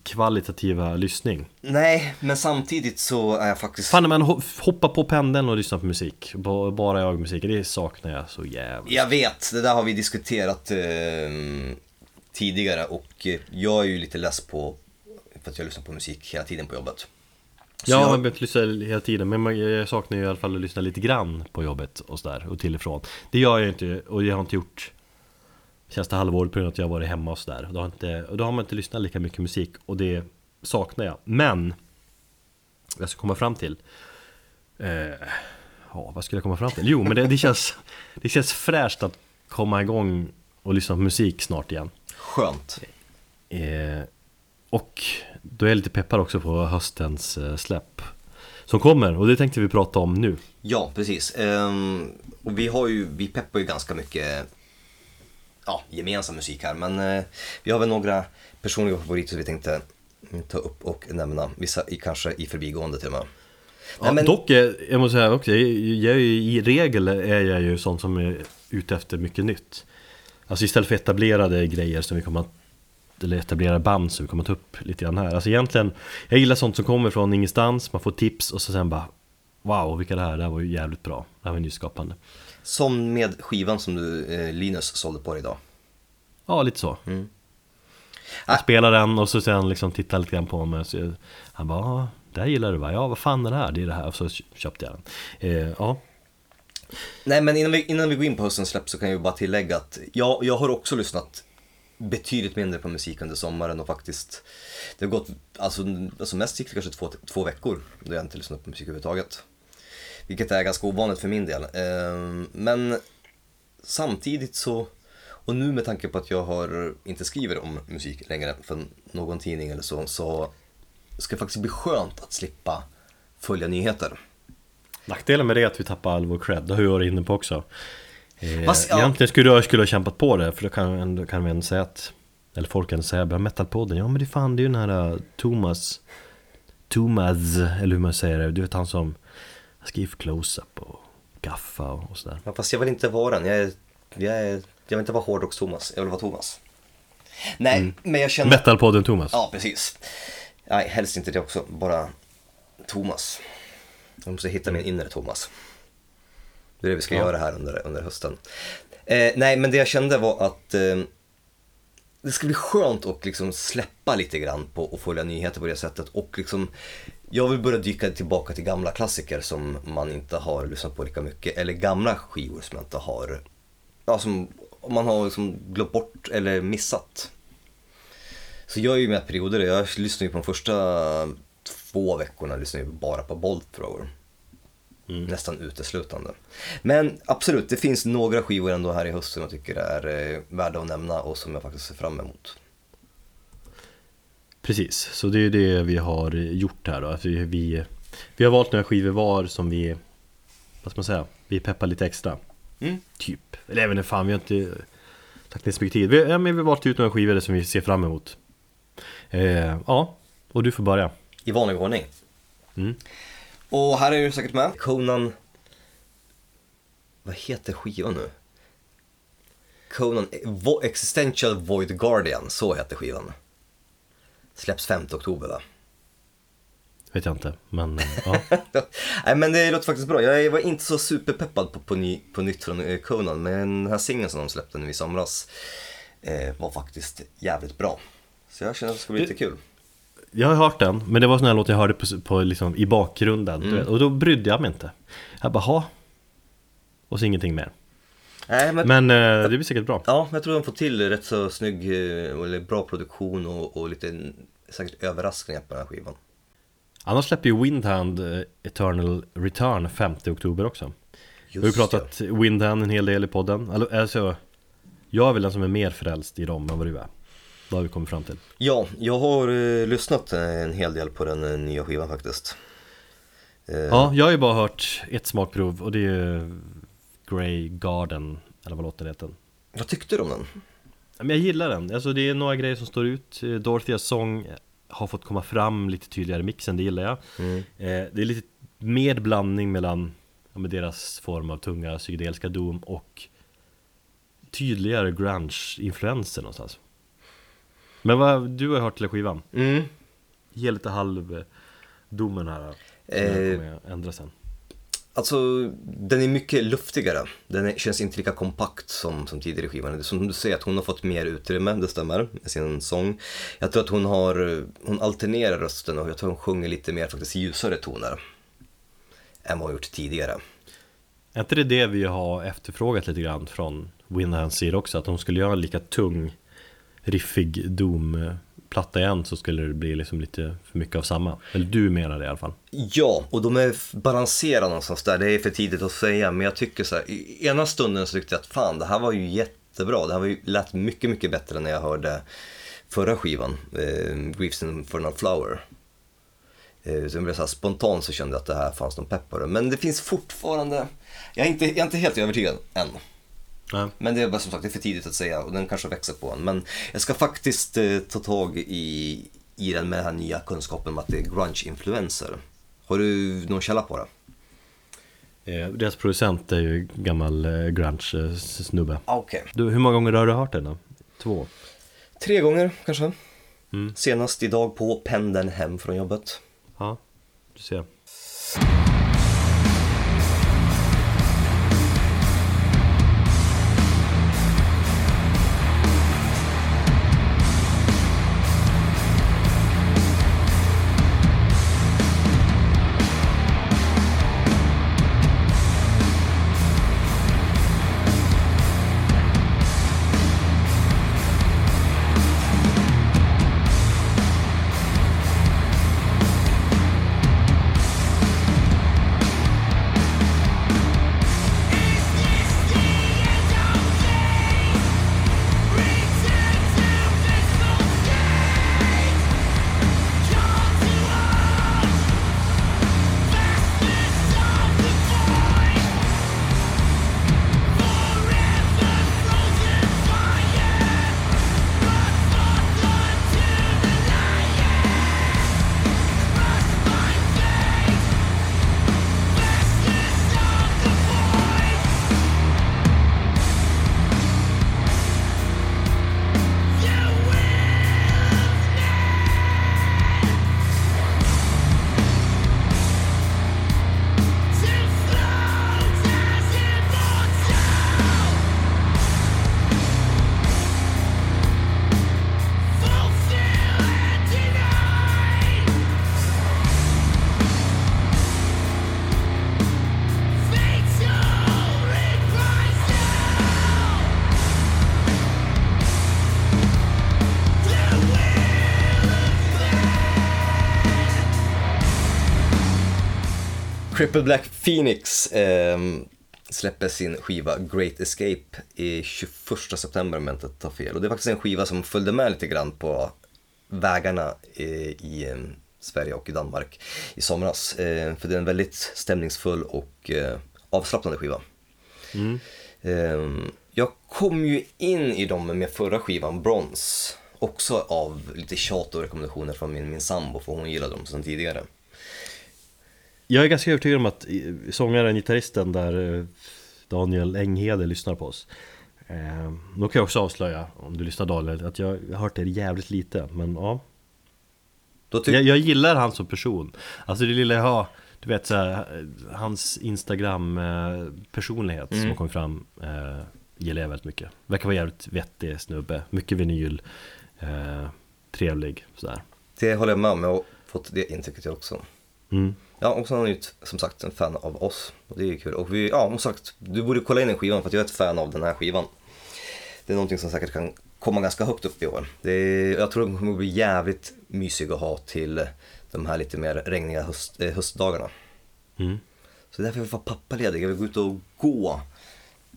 Kvalitativa lyssning. Nej, men samtidigt så är jag faktiskt... Fan men ho- hoppa på pendeln och lyssna på musik. Ba- Bara jag och musiken, det saknar jag så jävligt. Jag vet, det där har vi diskuterat eh, tidigare och eh, jag är ju lite less på för att jag lyssnar på musik hela tiden på jobbet. Så Ja, jag, behöver inte lyssna hela tiden Men jag saknar ju i alla fall att lyssna lite grann på jobbet och sådär och till och från Det gör jag inte och jag har inte gjort Senaste halvåret på grund av att jag har varit hemma och sådär då, har inte- och då har man inte lyssnat lika mycket musik och det saknar jag Men Jag ska komma fram till eh, Ja, vad skulle jag komma fram till? Jo, men det, det känns Det känns fräscht att komma igång och lyssna på musik snart igen Skönt. Eh, och då är jag lite peppad också på höstens eh, släpp Som kommer och det tänkte vi prata om nu Ja, precis. Ehm, och vi har ju, vi peppar ju ganska mycket ja, gemensam musik här men eh, vi har väl några personliga favoriter som vi tänkte ta upp och nämna. Vissa i, kanske i förbigående till och med. ja, Nej, men- Dock, eh, jag måste säga också, jag, jag är ju, i regel är jag ju sån som är ute efter mycket nytt Alltså istället för etablerade grejer som vi kommer att eller etablerar band som vi kommer ta upp lite grann här. Alltså egentligen, jag gillar sånt som kommer från ingenstans, man får tips och så sen bara Wow, vilka det här, det här var ju jävligt bra. Det här var nyskapande. Som med skivan som du, eh, Linus sålde på dig idag. Ja, lite så. Mm. Jag spelade den och så sen liksom tittade lite grann på mig och så, Han bara, det här gillar du va? Ja, vad fan är det här? Det är det här. Och så köpte jag den. Eh, ja, Nej men innan vi, innan vi går in på höstens släpp så kan jag ju bara tillägga att jag, jag har också lyssnat betydligt mindre på musik under sommaren och faktiskt Det har gått, alltså, alltså mest gick det kanske två, två veckor då jag inte lyssnat på musik överhuvudtaget. Vilket är ganska ovanligt för min del. Eh, men samtidigt så, och nu med tanke på att jag har, inte skriver om musik längre för någon tidning eller så, så ska det faktiskt bli skönt att slippa följa nyheter. Nackdelen med det är att vi tappar all vår cred, det har jag varit inne på också eh, Fast, ja. Egentligen skulle jag skulle ha kämpat på det, för då kan, ändå, kan vi ändå säga att Eller folk kan säga, bara metalpodden, ja men det fan det är ju den här uh, Thomas Thomas, eller hur man säger det, du vet han som skriver close-up och gaffa och, och sådär Ja, fast jag vill inte vara den. Jag, är, jag, är, jag vill inte vara hårdrocks-Thomas. Jag vill vara Thomas. Nej, men jag känner... Metalpodden Thomas Ja, precis. Nej, helst inte det också. Bara Thomas. Jag måste hitta min inre Thomas. Det är det vi ska Ja. göra här under, under hösten. Eh, nej, men det jag kände var att eh, det ska bli skönt att liksom släppa lite grann på att följa nyheter på det sättet. Och liksom, jag vill börja dyka tillbaka till gamla klassiker som man inte har lyssnat på lika mycket. Eller gamla skivor som man inte har, ja, som man har liksom glömt bort eller missat. Så jag är ju med perioder, jag lyssnar ju på de första två veckorna lyssnar jag bara på Bolt Thrower. Nästan uteslutande. Men absolut, det finns några skivor ändå här i höst som jag tycker är eh, värda att nämna och som jag faktiskt ser fram emot. Precis, så det är det vi har gjort här då. Att vi, vi, vi har valt några skivor var som vi, vad ska man säga, vi peppar lite extra. Mm. Typ. Eller även fan, vi har inte tagit ner så mycket tid. Vi, ja, men vi har valt ut några skivor som vi ser fram emot. Eh, ja, och du får börja. I vanlig ordning. Mm. Och här är du säkert med. Conan... Vad heter skivan nu? Conan Vo- Existential Void Guardian, så heter skivan. Släpps 5 oktober va? Vet jag inte, men eh, ja. Nej men det låter faktiskt bra. Jag var inte så superpeppad på, på, ny, på nytt från eh, Conan, men den här singeln som de släppte nu i somras eh, var faktiskt jävligt bra. Så jag känner att det ska bli Det- lite kul. Jag har hört den, men det var sån här låt jag hörde på, på liksom, i bakgrunden. du vet, Och då brydde jag mig inte. Jag bara, ha. Och så ingenting mer. Nej, men, Men eh, det blir säkert bra. Ja, jag tror de får till rätt så snygg, eh, eller bra produktion och, och lite säkert överraskningar på den här skivan. Annars släpper ju Windhand eh, Eternal Return 5 oktober också. Vi har ju Just pratat Windhand en hel del i podden. Alltså, jag är väl den som är mer frälst i dem än vad du är. Vad har vi kommit fram till. Ja, jag har eh, lyssnat eh, en hel del på den eh, nya skivan faktiskt. Eh, Ja, jag har ju bara hört ett smakprov och det är ju Grey Garden, eller vad låter det heter. Vad tyckte du om den? Men jag gillar den, alltså det är några grejer som står ut Eh, Dorotheas sång har fått komma fram lite tydligare i mixen, det gillar jag Mm. Det är lite mer blandning mellan ja, med deras form av tunga psykedeliska dom och tydligare grunge-influenser någonstans Men vad, du har hört hela skivan? Mm. Ge lite halv eh, här som Eh. jag kommer ändra sen Alltså, den är mycket luftigare. Den är, känns inte lika kompakt som, som tidigare skivan. Som du säger, att hon har fått mer utrymme, det stämmer, med sin sång. Jag tror att hon har, hon alternerar rösten och jag tror hon sjunger lite mer faktiskt ljusare toner. Än vad hon gjort tidigare. Är inte det det vi har efterfrågat lite grann från Windhands sida också? Att de skulle göra en lika tung riffig Doom-platta igen så skulle det bli liksom lite för mycket av samma. Eller du menar det i alla fall. Ja, och de är balanserade någonstans där. Det är för tidigt att säga, men jag tycker så här, i ena stunden så tyckte jag att fan, det här var ju jättebra. Det här var ju, lät mycket, mycket bättre när jag hörde förra skivan, eh, Griefs Infernal Flower. Eh, så blev så här, spontant så kände jag att det här fanns någon pepp på det. Men det finns fortfarande, jag är inte, jag är inte helt övertygad än. Nej. Men det är bara som sagt det är för tidigt att säga och den kanske växer på en. Men jag ska faktiskt eh, ta tag i, i den med den här nya kunskapen om att det är grunge-influenser. Har du någon källa på det? Eh, deras producent är ju gammal eh, grunge-snubbe. Ah, Okej. Du, hur många gånger har du hört den då? Två? Tre gånger kanske. Mm. Senast idag på pendeln hem från jobbet. Ja, du ser. Cripple Black Phoenix eh, släpper sin skiva Great Escape i 21 september om jag inte tar fel. Och det är faktiskt en skiva som följde med lite grann på vägarna i, i eh, Sverige och i Danmark i somras. Eh, för det är en väldigt stämningsfull och eh, avslappnande skiva. Eh, jag kom ju in i dem med förra skivan, Bronze. Också av lite tjat och rekommendationer från min, min sambo, för hon gillade dem sedan tidigare. Jag är ganska övertygad om att eh, sångaren, gitarristen där eh, Daniel Enghede lyssnar på oss. Eh, Då kan jag också avslöja, om du lyssnar Daniel, att jag har hört det jävligt lite Men ja, jag, jag gillar han som person. Alltså det lilla jag har, du vet såhär, hans Instagram eh, personlighet som har kommit fram eh, Gillar jag väldigt mycket. Verkar vara jävligt vettig snubbe, mycket vinyl eh, Trevlig sådär. Det håller jag med om, jag har fått det intrycket jag också. mm. Ja, och så är han ju som sagt en fan av oss. Och det är ju kul. Och vi, ja, som sagt, du borde kolla in den skivan för att jag är ett fan av den här skivan. Det är någonting som säkert kan komma ganska högt upp i år. Det är, jag tror den kommer bli jävligt mysig att ha till de här lite mer regniga höst, eh, höstdagarna. Mm. Så därför vill jag vara pappaledig. Jag vill gå ut och gå.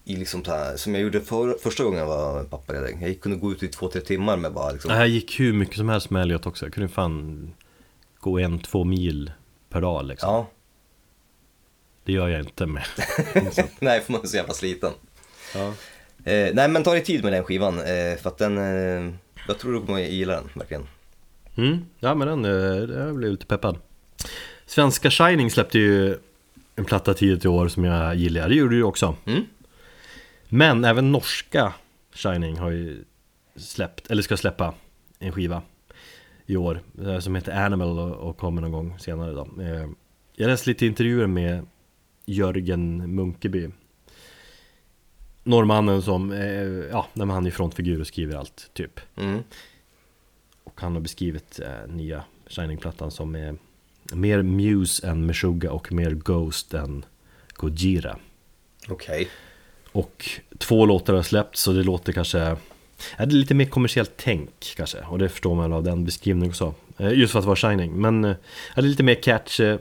I liksom så här, som jag gjorde för, första gången jag var pappaledig. Jag kunde gå ut i två, tre timmar med bara liksom, här gick hur mycket som helst med Elliot också, jag kunde fan gå en, två mil per dag liksom ja. Det gör jag inte med Nej, för man är så jävla sliten. ja. Eh, nej men ta dig tid med den skivan eh, för att den, eh, jag tror du kommer gilla den verkligen. mm, Ja men den, eh, jag blev lite peppad Svenska Shining släppte ju en platta tidigt i år som jag gillar, det gjorde du också Mm. Men även norska Shining har ju släppt, eller ska släppa en skiva i år eh, Som heter Animal och, kommer någon gång senare då Eh, Jag läste lite intervjuer med Jörgen Munkeby Norrmannen som, eh, ja, men han är frontfigur och skriver allt typ Mm. Och han har beskrivit eh, nya Shining-plattan som är mer Muse än Meshuggah och mer Ghost än Gojira Okej. Och två låtar har släppts så det låter kanske Ja, det är lite mer kommersiellt tänk kanske Och det förstår man av den beskrivningen också Eh, Just för att vara Shining Men eh, ja, det är lite mer catch eh,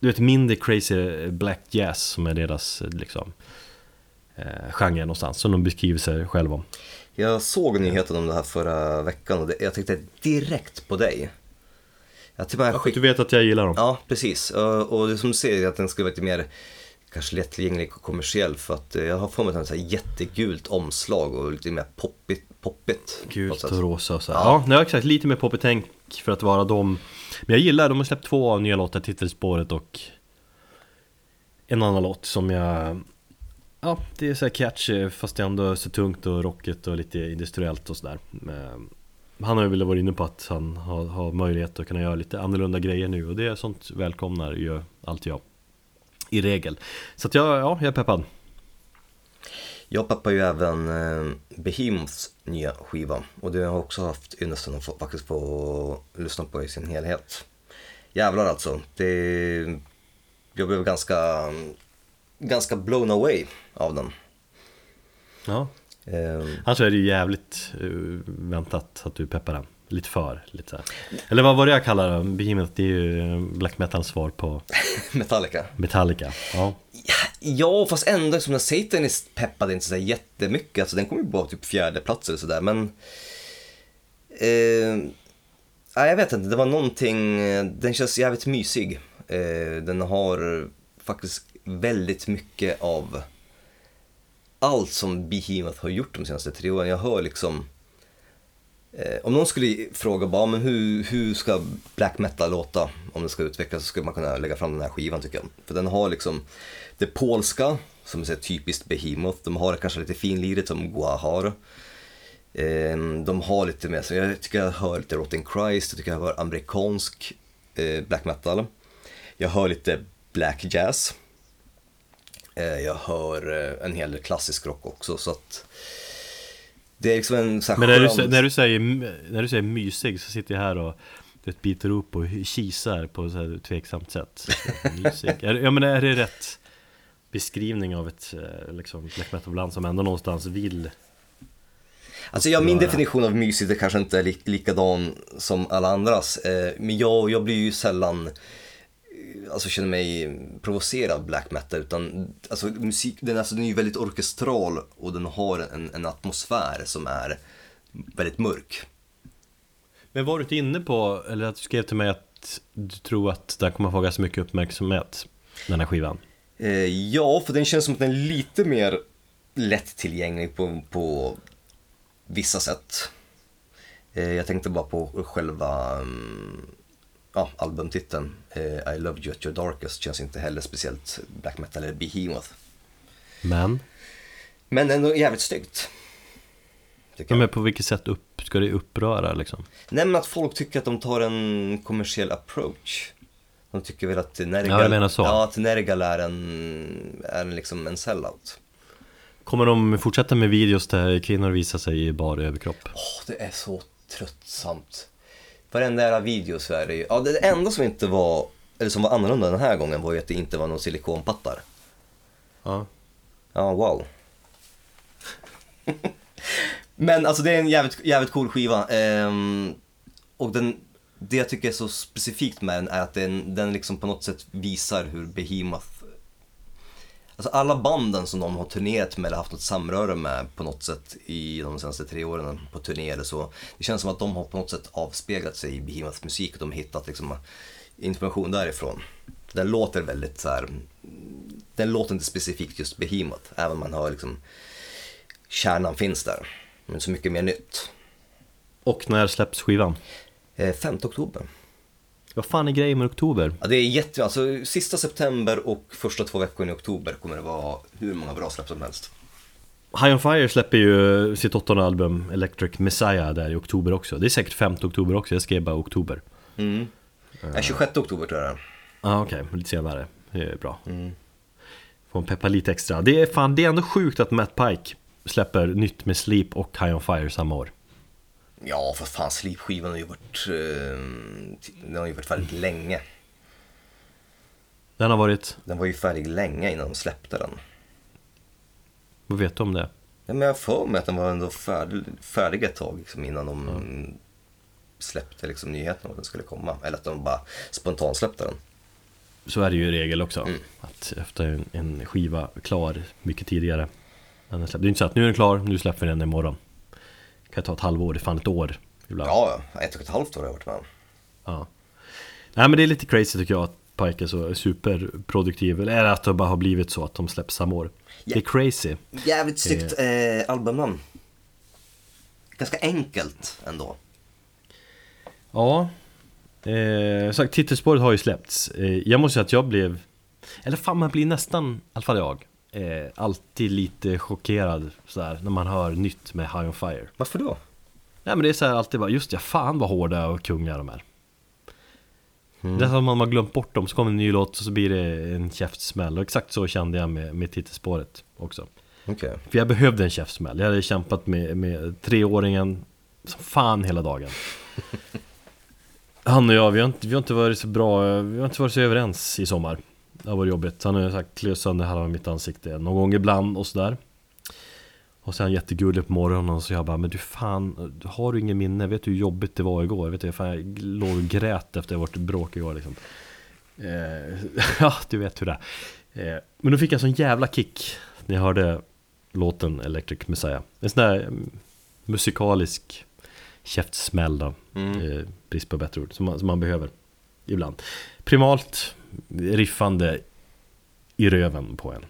Du vet mindre crazy black jazz som är deras liksom eh, genre någonstans Som de beskriver sig själva om Jag såg nyheten om det här förra veckan och det, jag tänkte direkt på dig. Jag till och med Du skick... vet att jag gillar dem Ja, precis. Och, och det som du säger att den skulle vara lite mer kanske lättillgänglig och kommersiell för att eh, jag har för mig att den har jättegult omslag och lite mer poppigt. poppigt Gult och rosa och så. Ja. Ja, nej, exakt, lite mer poppigt tänk för att vara dem Men jag gillar, de har släppt två av nya låtar, Titelspåret och En annan låt som jag Ja, det är så här catchy fast det är ändå så tungt och rockigt och lite industriellt och sådär Han har ju väl varit inne på att han har, har möjlighet att kunna göra lite annorlunda grejer nu och det är sånt välkomnar ju alltid jag I regel. Så att jag, ja, jag är peppad. Jag peppar ju även eh, Behemoths nya skiva. Och det har jag också haft ynnesten att få, faktiskt få lyssna på i sin helhet. Jävlar alltså, det, jag blev ganska, ganska blown away av den. Ja, Eh, annars är det ju jävligt eh, väntat att du peppar den Lite för, lite så här. Eller vad var det jag kallar det? Behemoth, det är ju eh, black metal svar på Metallica. Metallica Ja, Ja, fast ändå som den Satanist peppade inte så där jättemycket. Alltså den kom ju bara typ fjärde plats eller sådär, men... Eh, jag vet inte, det var någonting... eh, Den känns jävligt mysig. Eh, den har faktiskt väldigt mycket av allt som Behemoth har gjort de senaste tre åren. Jag hör liksom... Eh, om någon skulle fråga bara, men hur, hur ska black metal låta om det ska utvecklas så skulle man kunna lägga fram den här skivan tycker jag. För den har liksom det polska, som är typiskt Behemoth. De har kanske lite finlirigt som Goa har. Ehm, de har lite mer, så jag tycker jag hör lite Rotten Christ, jag tycker jag hör amerikansk eh, black metal. Jag hör lite black jazz. Eh, jag hör en hel del klassisk rock också så att det är liksom en så här Men när du, skön- sä- när, du säger, när du säger mysig så sitter jag här och du vet, biter upp och kisar på så här tveksamt sätt Mysig, ja men är det rätt beskrivning av ett eh, liksom, black metal-band som ändå någonstans vill Alltså ja, min definition av mysigt är kanske inte lik, likadan som alla andras. Eh, men jag, jag blir ju sällan, alltså känner mig provocerad black metal. Utan alltså musik, den, alltså, den är ju väldigt orkestral och den har en, en atmosfär som är väldigt mörk. Men var du inte inne på, eller att du skrev till mig att du tror att den kommer få ganska mycket uppmärksamhet Den här skivan Eh, ja, för den känns som att den är lite mer lättillgänglig på, på vissa sätt. Eh, jag tänkte bara på själva mm, ja, albumtiteln. Eh, I Love You At Your Darkest känns inte heller speciellt black metal eller behemoth. Men, Men ändå jävligt snyggt. Ja, men på vilket sätt upp, ska det uppröra liksom? Nej men att folk tycker att de tar en kommersiell approach. De tycker väl att Nergal, Ja, jag menar så. Ja, att Nergal är en, är liksom en sellout. Kommer de fortsätta med videos där kvinnor visar sig i bar överkropp? Åh, det är så tröttsamt. Varenda jävla video så är det ju, ja det enda som inte var, eller som var annorlunda den här gången var ju att det inte var någon silikonpattar. Ja Ja, wow. Men alltså det är en jävligt, jävligt cool skiva. Ehm, och den, det jag tycker är så specifikt med den är att den, den liksom på något sätt visar hur Behemoth Alltså alla banden som de har turnerat med eller haft något samröre med på något sätt i de senaste tre åren på turné eller så. Det känns som att de har på något sätt avspeglat sig i Behemoths musik och de har hittat liksom information därifrån. Den låter väldigt så här. Den låter inte specifikt just Behemoth, även om man hör liksom kärnan finns där. Men så mycket mer nytt. Och när släpps skivan? Eh, 5 oktober. Vad fan är grejen med oktober? Ja, det är jätte, alltså sista september och första två veckorna i oktober kommer det vara hur många bra släpp som helst. High on Fire släpper ju sitt åttonde album Electric Messiah där i oktober också Det är säkert 5 oktober också, jag skrev bara oktober Mm. Ja, 26 oktober tror jag det. Ja ah, okej, lite senare, det är bra Får man peppa lite extra Det är fan, det är ändå sjukt att Matt Pike släpper nytt med Sleep och High on Fire samma år Ja, för fan, Sleep-skivan har ju varit, eh, den har ju varit färdig länge. Den har varit, Den var ju färdig länge innan de släppte den. vad vet du om det? Ja, men jag har för mig att den var ändå färdig, färdig ett tag liksom, innan de släppte liksom, nyheten om att den skulle komma. Eller att de bara spontant släppte den. Så är det ju i regel också Att efter en, en skiva klar mycket tidigare än den. Det är inte så att nu är den klar, nu släpper vi den imorgon kan ta ett halvår, det är fan ett år ibland. Ja, ja, ett och ett halvt år har jag varit med. Ja. Nej men det är lite crazy tycker jag att Pike är så superproduktiv. Eller att det bara har blivit så att de släpps samma år? Det är crazy. Jävligt snyggt eh, albumnamn. Ganska enkelt ändå. Ja. Eh, sagt, Titelspåret har ju släppts. Eh, Jag måste säga att jag blev Eller fan man blir nästan, i alla fall jag eh, alltid lite chockerad sådär, när man hör nytt med High on Fire. Varför då? Nej men det är så här alltid bara, just ja, fan vad hårda och kungar de är. Det är som om man har glömt bort dem, så kommer en ny låt och så blir det en käftsmäll. Och exakt så kände jag med, med titelspåret också. Okej. För jag behövde en käftsmäll. Jag hade kämpat med, med treåringen som fan hela dagen. Han och jag, vi har, inte, vi har inte varit så bra, vi har inte varit så överens i sommar. Det har varit jobbigt. Han har sagt klös sönder halva mitt ansikte någon gång ibland och sådär. Och sen jättegullig på morgonen och så jag bara, men du fan, har du ingen minne? Vet du hur jobbigt det var igår? Vet du, fan, jag låg och grät efter vårt bråk igår liksom. Eh, ja, du vet hur det är. Eh, men då fick jag sån jävla kick när jag hörde låten Electric Messiah. En sån där mm, musikalisk käftsmäll då. Eh, brist på bättre ord, som man, som man behöver ibland. Primalt riffande i röven på en.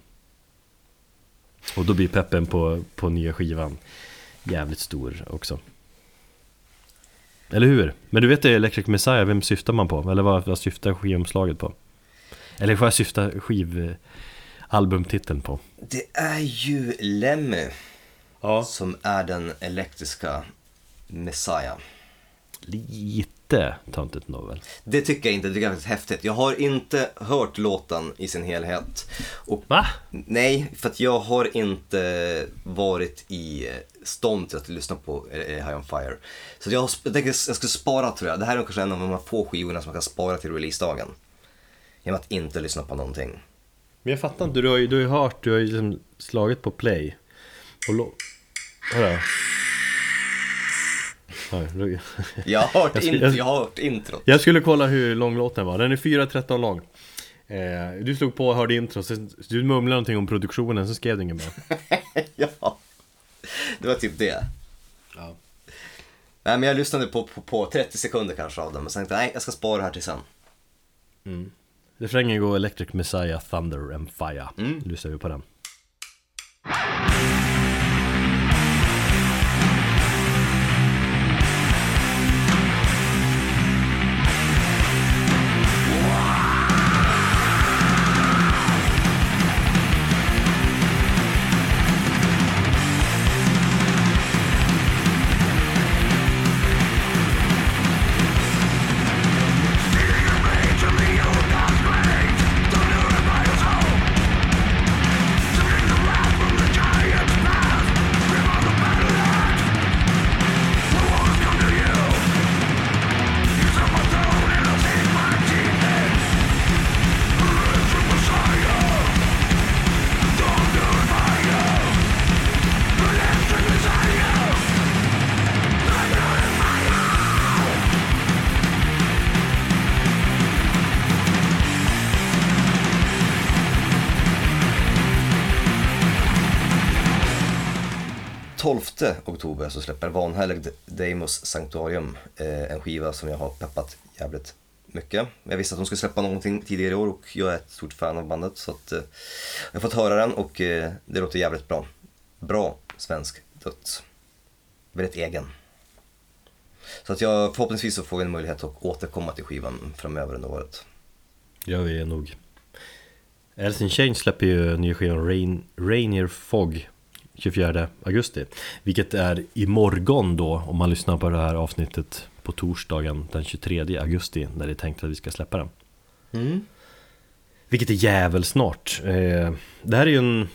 Och då blir peppen på, på nya skivan jävligt stor också. Eller hur? Men du vet det Electric Messiah, vem syftar man på? Eller vad, vad syftar skivomslaget på? Eller vad syftar skivalbumtiteln på? Det är ju Lemmy Ja. som är den elektriska Messiah. Lite töntigt nog väl? Det tycker jag inte, det är ganska häftigt. Jag har inte hört låten i sin helhet. Och Va? Nej, för att jag har inte varit i stånd till att lyssna på eh, High On Fire. Så jag, har jag tänker jag ska spara tror jag. Det här är kanske en av de få skivorna som man kan spara till releasedagen. Genom att inte lyssna på någonting. Men jag fattar inte, du har ju, du har ju hört, du har ju liksom slagit på play och lo- Hörru Ja, Jag har hört, Jag int- jag- jag har hört introt. Jag skulle kolla hur lång låten var, den är 4.13 lång eh, Du slog på och hörde intro, sen, du mumlade någonting om produktionen, så skrev du inget mer ja, det var typ det. Ja. Nej, men jag lyssnade på, på, på 30 sekunder kanske av den, men sen tänkte jag, nej, jag ska spara det här till sen. Refrängen går Electric Messiah, Thunder and Fire Mm. Lyssnar vi på den oktober så släpper Vanhelgd Deimos Sanctuarium eh, en skiva som jag har peppat jävligt mycket. Jag visste att de skulle släppa någonting tidigare i år och jag är ett stort fan av bandet så att eh, jag har fått höra den och eh, det låter jävligt bra. Bra svensk döds. Väldigt egen. Så att jag förhoppningsvis så får vi en möjlighet att återkomma till skivan framöver under året. gör vi nog Alice in Chains släpper ju nya skivan Rain, Rainier Fog 24 augusti Vilket är imorgon då om man lyssnar på det här avsnittet på torsdagen den 23 augusti När det är tänkt att vi ska släppa den. Vilket är jävel snart. Eh, Det här är ju en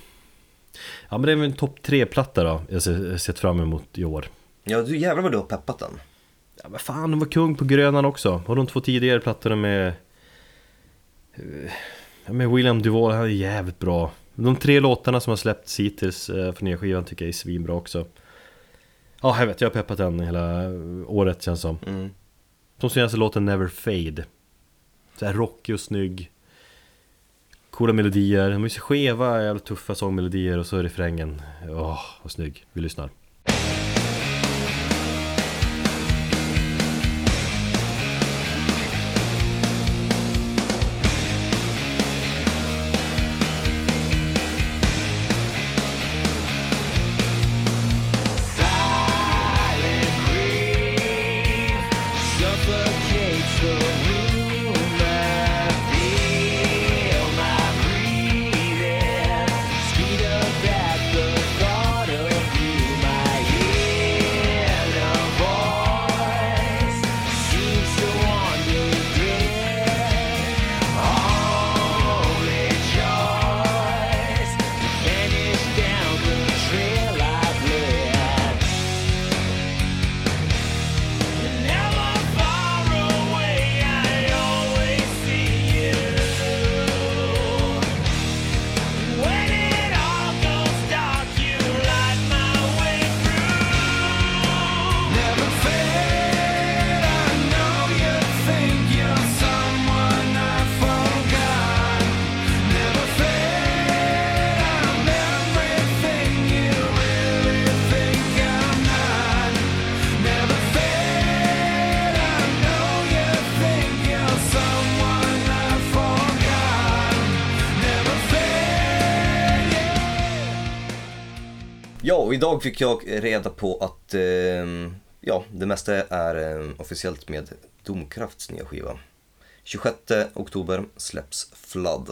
Ja men det är väl en topp 3-platta då Jag sett fram emot i år. Ja, du jävlar vad du har peppat den. Ja men fan, de var kung på Grönan också. Och de två tidigare plattorna med eh, ja, Med William Duvall, han är jävligt bra De tre låtarna som har släppts hittills eh, för nya skivan tycker jag är svinbra också. Ja, jag vet, jag har peppat den hela året känns som. Mm. De senaste låten Never Fade. Så här rockig och snygg. Coola melodier, de är så skeva, jävla tuffa sångmelodier och så är refrängen Åh, vad snygg, vi lyssnar och fick jag reda på att eh, ja, det mesta är eh, officiellt med Domkrafts nya skiva. 26 oktober släpps Flood.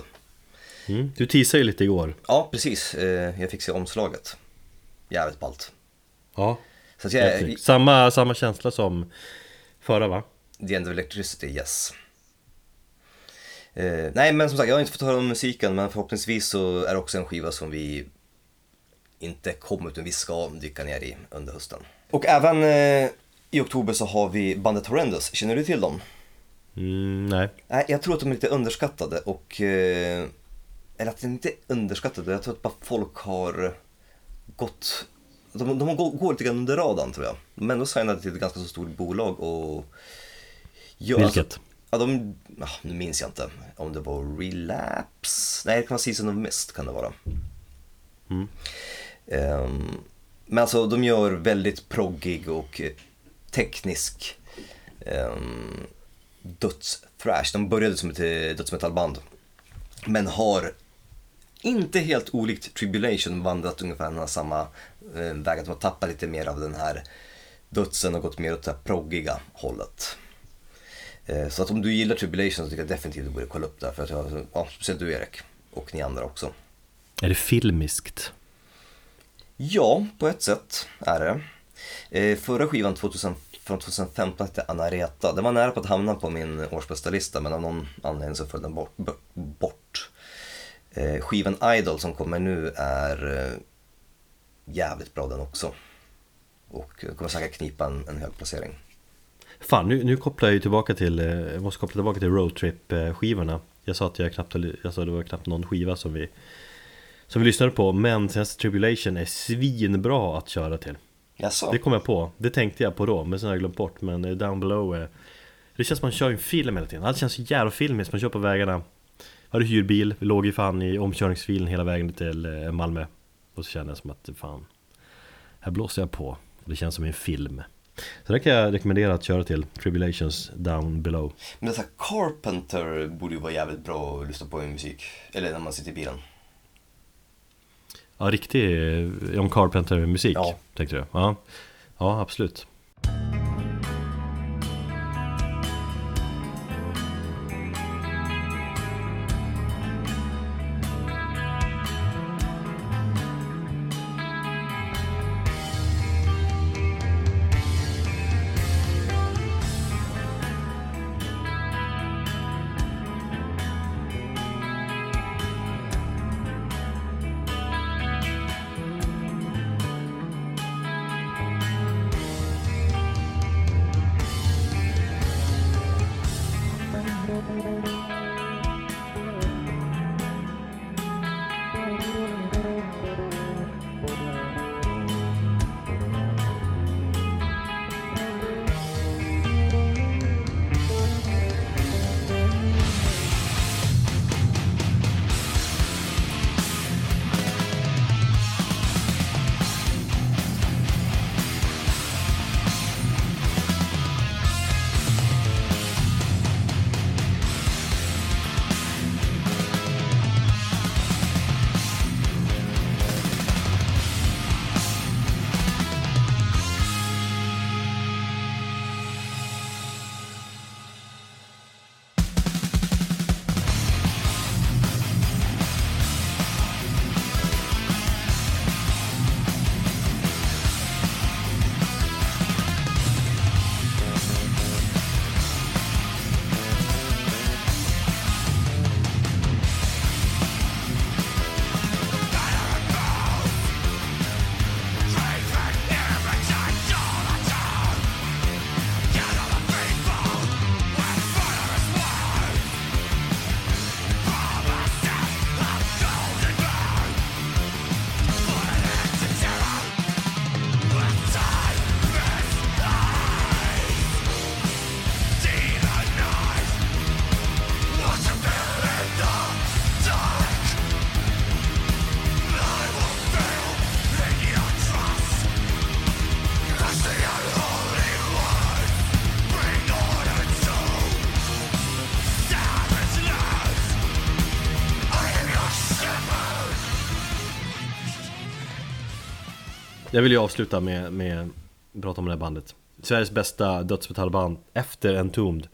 Mm. Du teasade ju lite igår. Ja, precis. Eh, jag fick se omslaget. Jävligt ballt. Ja. Så jag. Samma, samma känsla som förra va? The End of Electricity, yes. Eh, nej men som sagt, jag har inte fått höra om musiken men förhoppningsvis så är det också en skiva som vi inte kommer utan vi ska dyka ner i under hösten. Och även eh, i oktober så har vi bandet Horrendous, känner du till dem? Mm, nej. Nej, jag tror att de är lite underskattade och... Eh, eller att de inte är underskattade, jag tror att bara folk har gått... De, de går, går lite grann under radarn tror jag. De är ändå signade till ett ganska så stort bolag och... Ja, Vilket? Alltså, ja, de... Ja, nu minns jag inte om det var Relapse? Nej, det kan vara Season of Mist kan det vara. Mm. Ehm, men alltså de gör väldigt proggig och eh, teknisk ehm, um, dödsthrash. De började som ett eh, dödsmetallband. Men har inte helt olikt Tribulation vandrat ungefär den här samma eh, väg. Att de har tappat lite mer av den här dödsen och gått mer åt det här proggiga hållet. Eh, så att om du gillar Tribulation så tycker jag definitivt du borde kolla upp det. För att jag, ja, speciellt du Erik och ni andra också. Är det filmiskt? Ja, på ett sätt är det. Eh, förra skivan 2000, från 2015 hette Anareta. Den var nära på att hamna på min årsbästa lista men av någon anledning så föll den bort. bort. Eh, skivan Idol som kommer nu är eh, jävligt bra den också. Och eh, kommer säkert knipa en, en hög placering. Fan, nu, nu kopplar jag ju tillbaka till, eh, jag måste koppla tillbaka till roadtrip-skivorna eh, Jag sa att jag knappt, jag sa det var knappt någon skiva som vi som vi lyssnade på, men senaste Tribulation är svinbra att köra till. Jaså? Det kom jag på, det tänkte jag på då, men sen har jag glömt bort. Men eh, Down Below är Det känns som man kör en film hela tiden, allt känns så jävla filmiskt, man kör på vägarna. Hade hyrbil, vi låg ju fan i omkörningsfilen hela vägen till eh, Malmö. Och så kände jag som att fan Här blåser jag på, det känns som en film. Så det kan jag rekommendera att köra till. Tribulations Down Below. Men detta Carpenter borde ju vara jävligt bra att lyssna på i musik. Eller när man sitter i bilen. Ja, riktig eh, John Carpenter musik Ja. tänkte du? Ja, ja absolut jag vill ju avsluta med, med prata om det här bandet. Sveriges bästa dödsmetallband efter Entombed.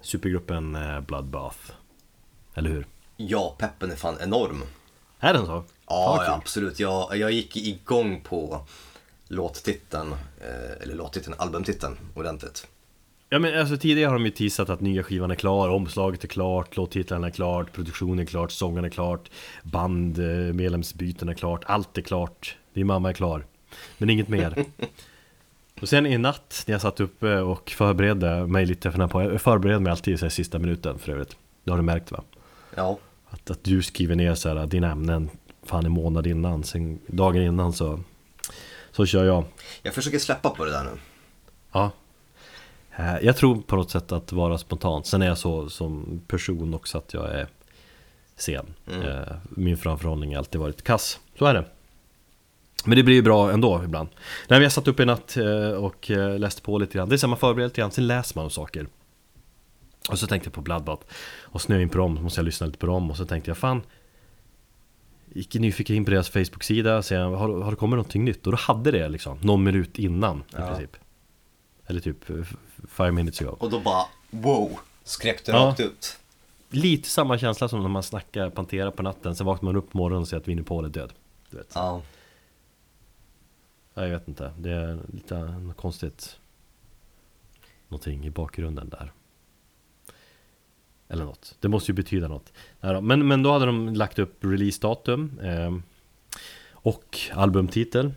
Supergruppen eh, Bloodbath. Eller hur? Ja, peppen är fan enorm. Är den så? Ja, ja absolut. Jag, jag gick igång på låttiteln, eh, eller låttiteln, albumtiteln ordentligt. Ja men alltså tidigare har de ju teasat att nya skivan är klar, omslaget är klart, låttitlarna är klart, produktionen är klart, sången är klart, band, eh, medlemsbyten är klart, allt är klart, din mamma är klar. Men inget mer. Och sen i natt när jag satt uppe och förberedde mig lite för den här på, jag förbereder mig alltid i sista minuten för övrigt. Det har du märkt va? Ja, Att, att du skriver ner så här, dina ämnen fan en månad innan, sen dagen innan så, så kör jag. jag försöker släppa på det där nu. Ja. Eh, Jag tror på något sätt att vara spontant. Sen är jag så som person också att jag är sen. Eh, Min framförhållning har alltid varit kass. Så är det. Men det blir ju bra ändå ibland. Nej, jag satt upp i natt eh, och eh, läste på lite grann. Det är så man förbereder lite grann, sen läser man om saker. Och så tänkte jag på Bloodbath. Och snöade in på dem, så måste jag lyssna lite på dem. Och så tänkte jag fan Gick nyfiken in på deras Facebook-sida, så jag, har, har det kommit någonting nytt? Och då hade det liksom, någon minut innan i Ja. princip Eller typ eh, five minutes ago Och då bara, wow, skräp det Ja. rakt ut. Lite samma känsla som när man snackar Pantera på natten, sen vaknar man upp på morgonen och ser att Winnie Paul är död Du vet, ja, jag vet inte, det är lite konstigt Någonting i bakgrunden där Eller något, det måste ju betyda något men, men då hade de lagt upp releasedatum eh, Och albumtitel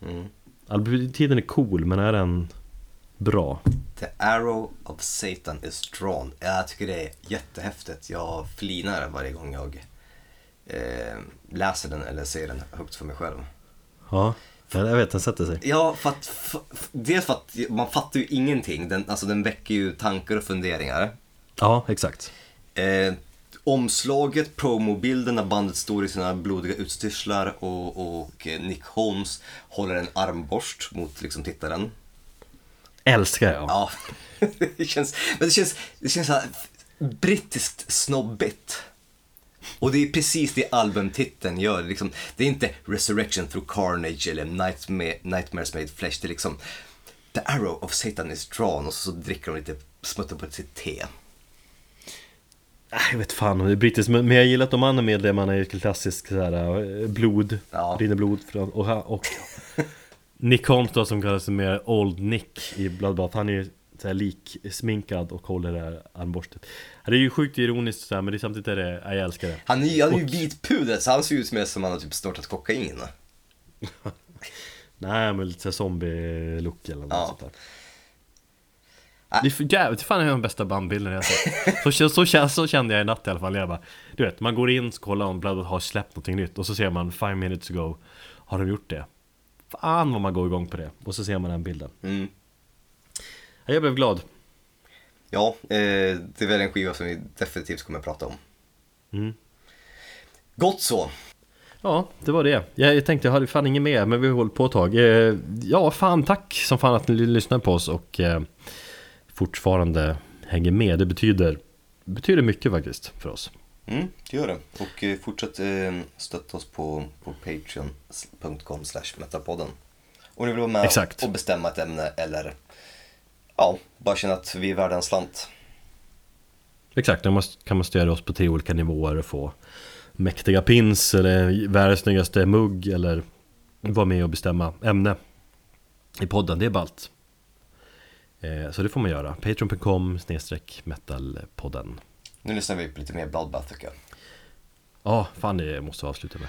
mm. Albumtiteln är cool, men är den bra? The arrow of Satan is drawn. Jag tycker det är jättehäftigt. Jag flinar varje gång jag eh, läser den eller ser den högt för mig själv. Ja, jag vet, den sätter sig Ja, för att, för, dels för att man fattar ju ingenting. Den, alltså den väcker ju tankar och funderingar. Ja, exakt Eh, omslaget, promobilden när bandet står i sina blodiga utstyrslar och, och eh, Nick Holmes håller en armborst mot liksom tittaren. Älskar jag Ja, det känns, men det känns, det känns så här brittiskt snobbigt. Och det är precis det albumtiteln gör. Liksom, det är inte Resurrection through Carnage eller Nightmare, Nightmares made flesh. Det är liksom The arrow of Satan is drawn och så, så dricker de lite smuttar på sitt te. Jag vet fan om det är brittiskt, men jag gillar att de andra medlemmarna är klassiskt såhär eh, blod, Ja. rinner blod från, och, och Nick Holmes då som kallas mer Old Nick i Bloodbath, han är ju såhär liksminkad och håller det här armborstet Det är ju sjukt ironiskt så här, men det är samtidigt är det, ja, jag älskar det Han är, ju- han är ju vitpudret så han ser ut som som han har typ snortat kokain. Nej men lite såhär zombie-look eller något Ja. sånt där Äh. Det är för jävligt, fan är den bästa bandbilden jag sett så, så, så, kän- så kände jag i natt i alla fall, jag bara Du vet, man går in och kollar om Bloodbath har släppt någonting nytt och så ser man 5 minutes ago Har de gjort det? Fan vad man går igång på det och så ser man den bilden Mm. Ja, Jag blev glad Ja, eh, det är väl en skiva som vi definitivt kommer att prata om. Mm. Gott så. Ja, det var det. Jag, tänkte, jag hade fan inget mer, men vi har hållit på ett tag. Eh, ja, fan tack som fan att ni lyssnar på oss och eh, fortfarande hänger med. Det betyder, betyder mycket faktiskt för oss. Mm, det gör det. Och eh, fortsätt eh, stötta oss på, på patreon.com slash metalpodden. Om ni vill vara med Exakt. och bestämma ett ämne eller ja, bara känna att vi är värda en slant. Exakt, då kan man stödja oss på tre olika nivåer och få mäktiga pins eller världens snyggaste mugg eller vara med och bestämma ämne i podden. Det är ballt. Eh, så det får man göra. Patreon.com snedstreck metalpodden. Nu lyssnar vi på lite mer Bloodbath tycker jag. Ja, fan det måste vi avsluta med.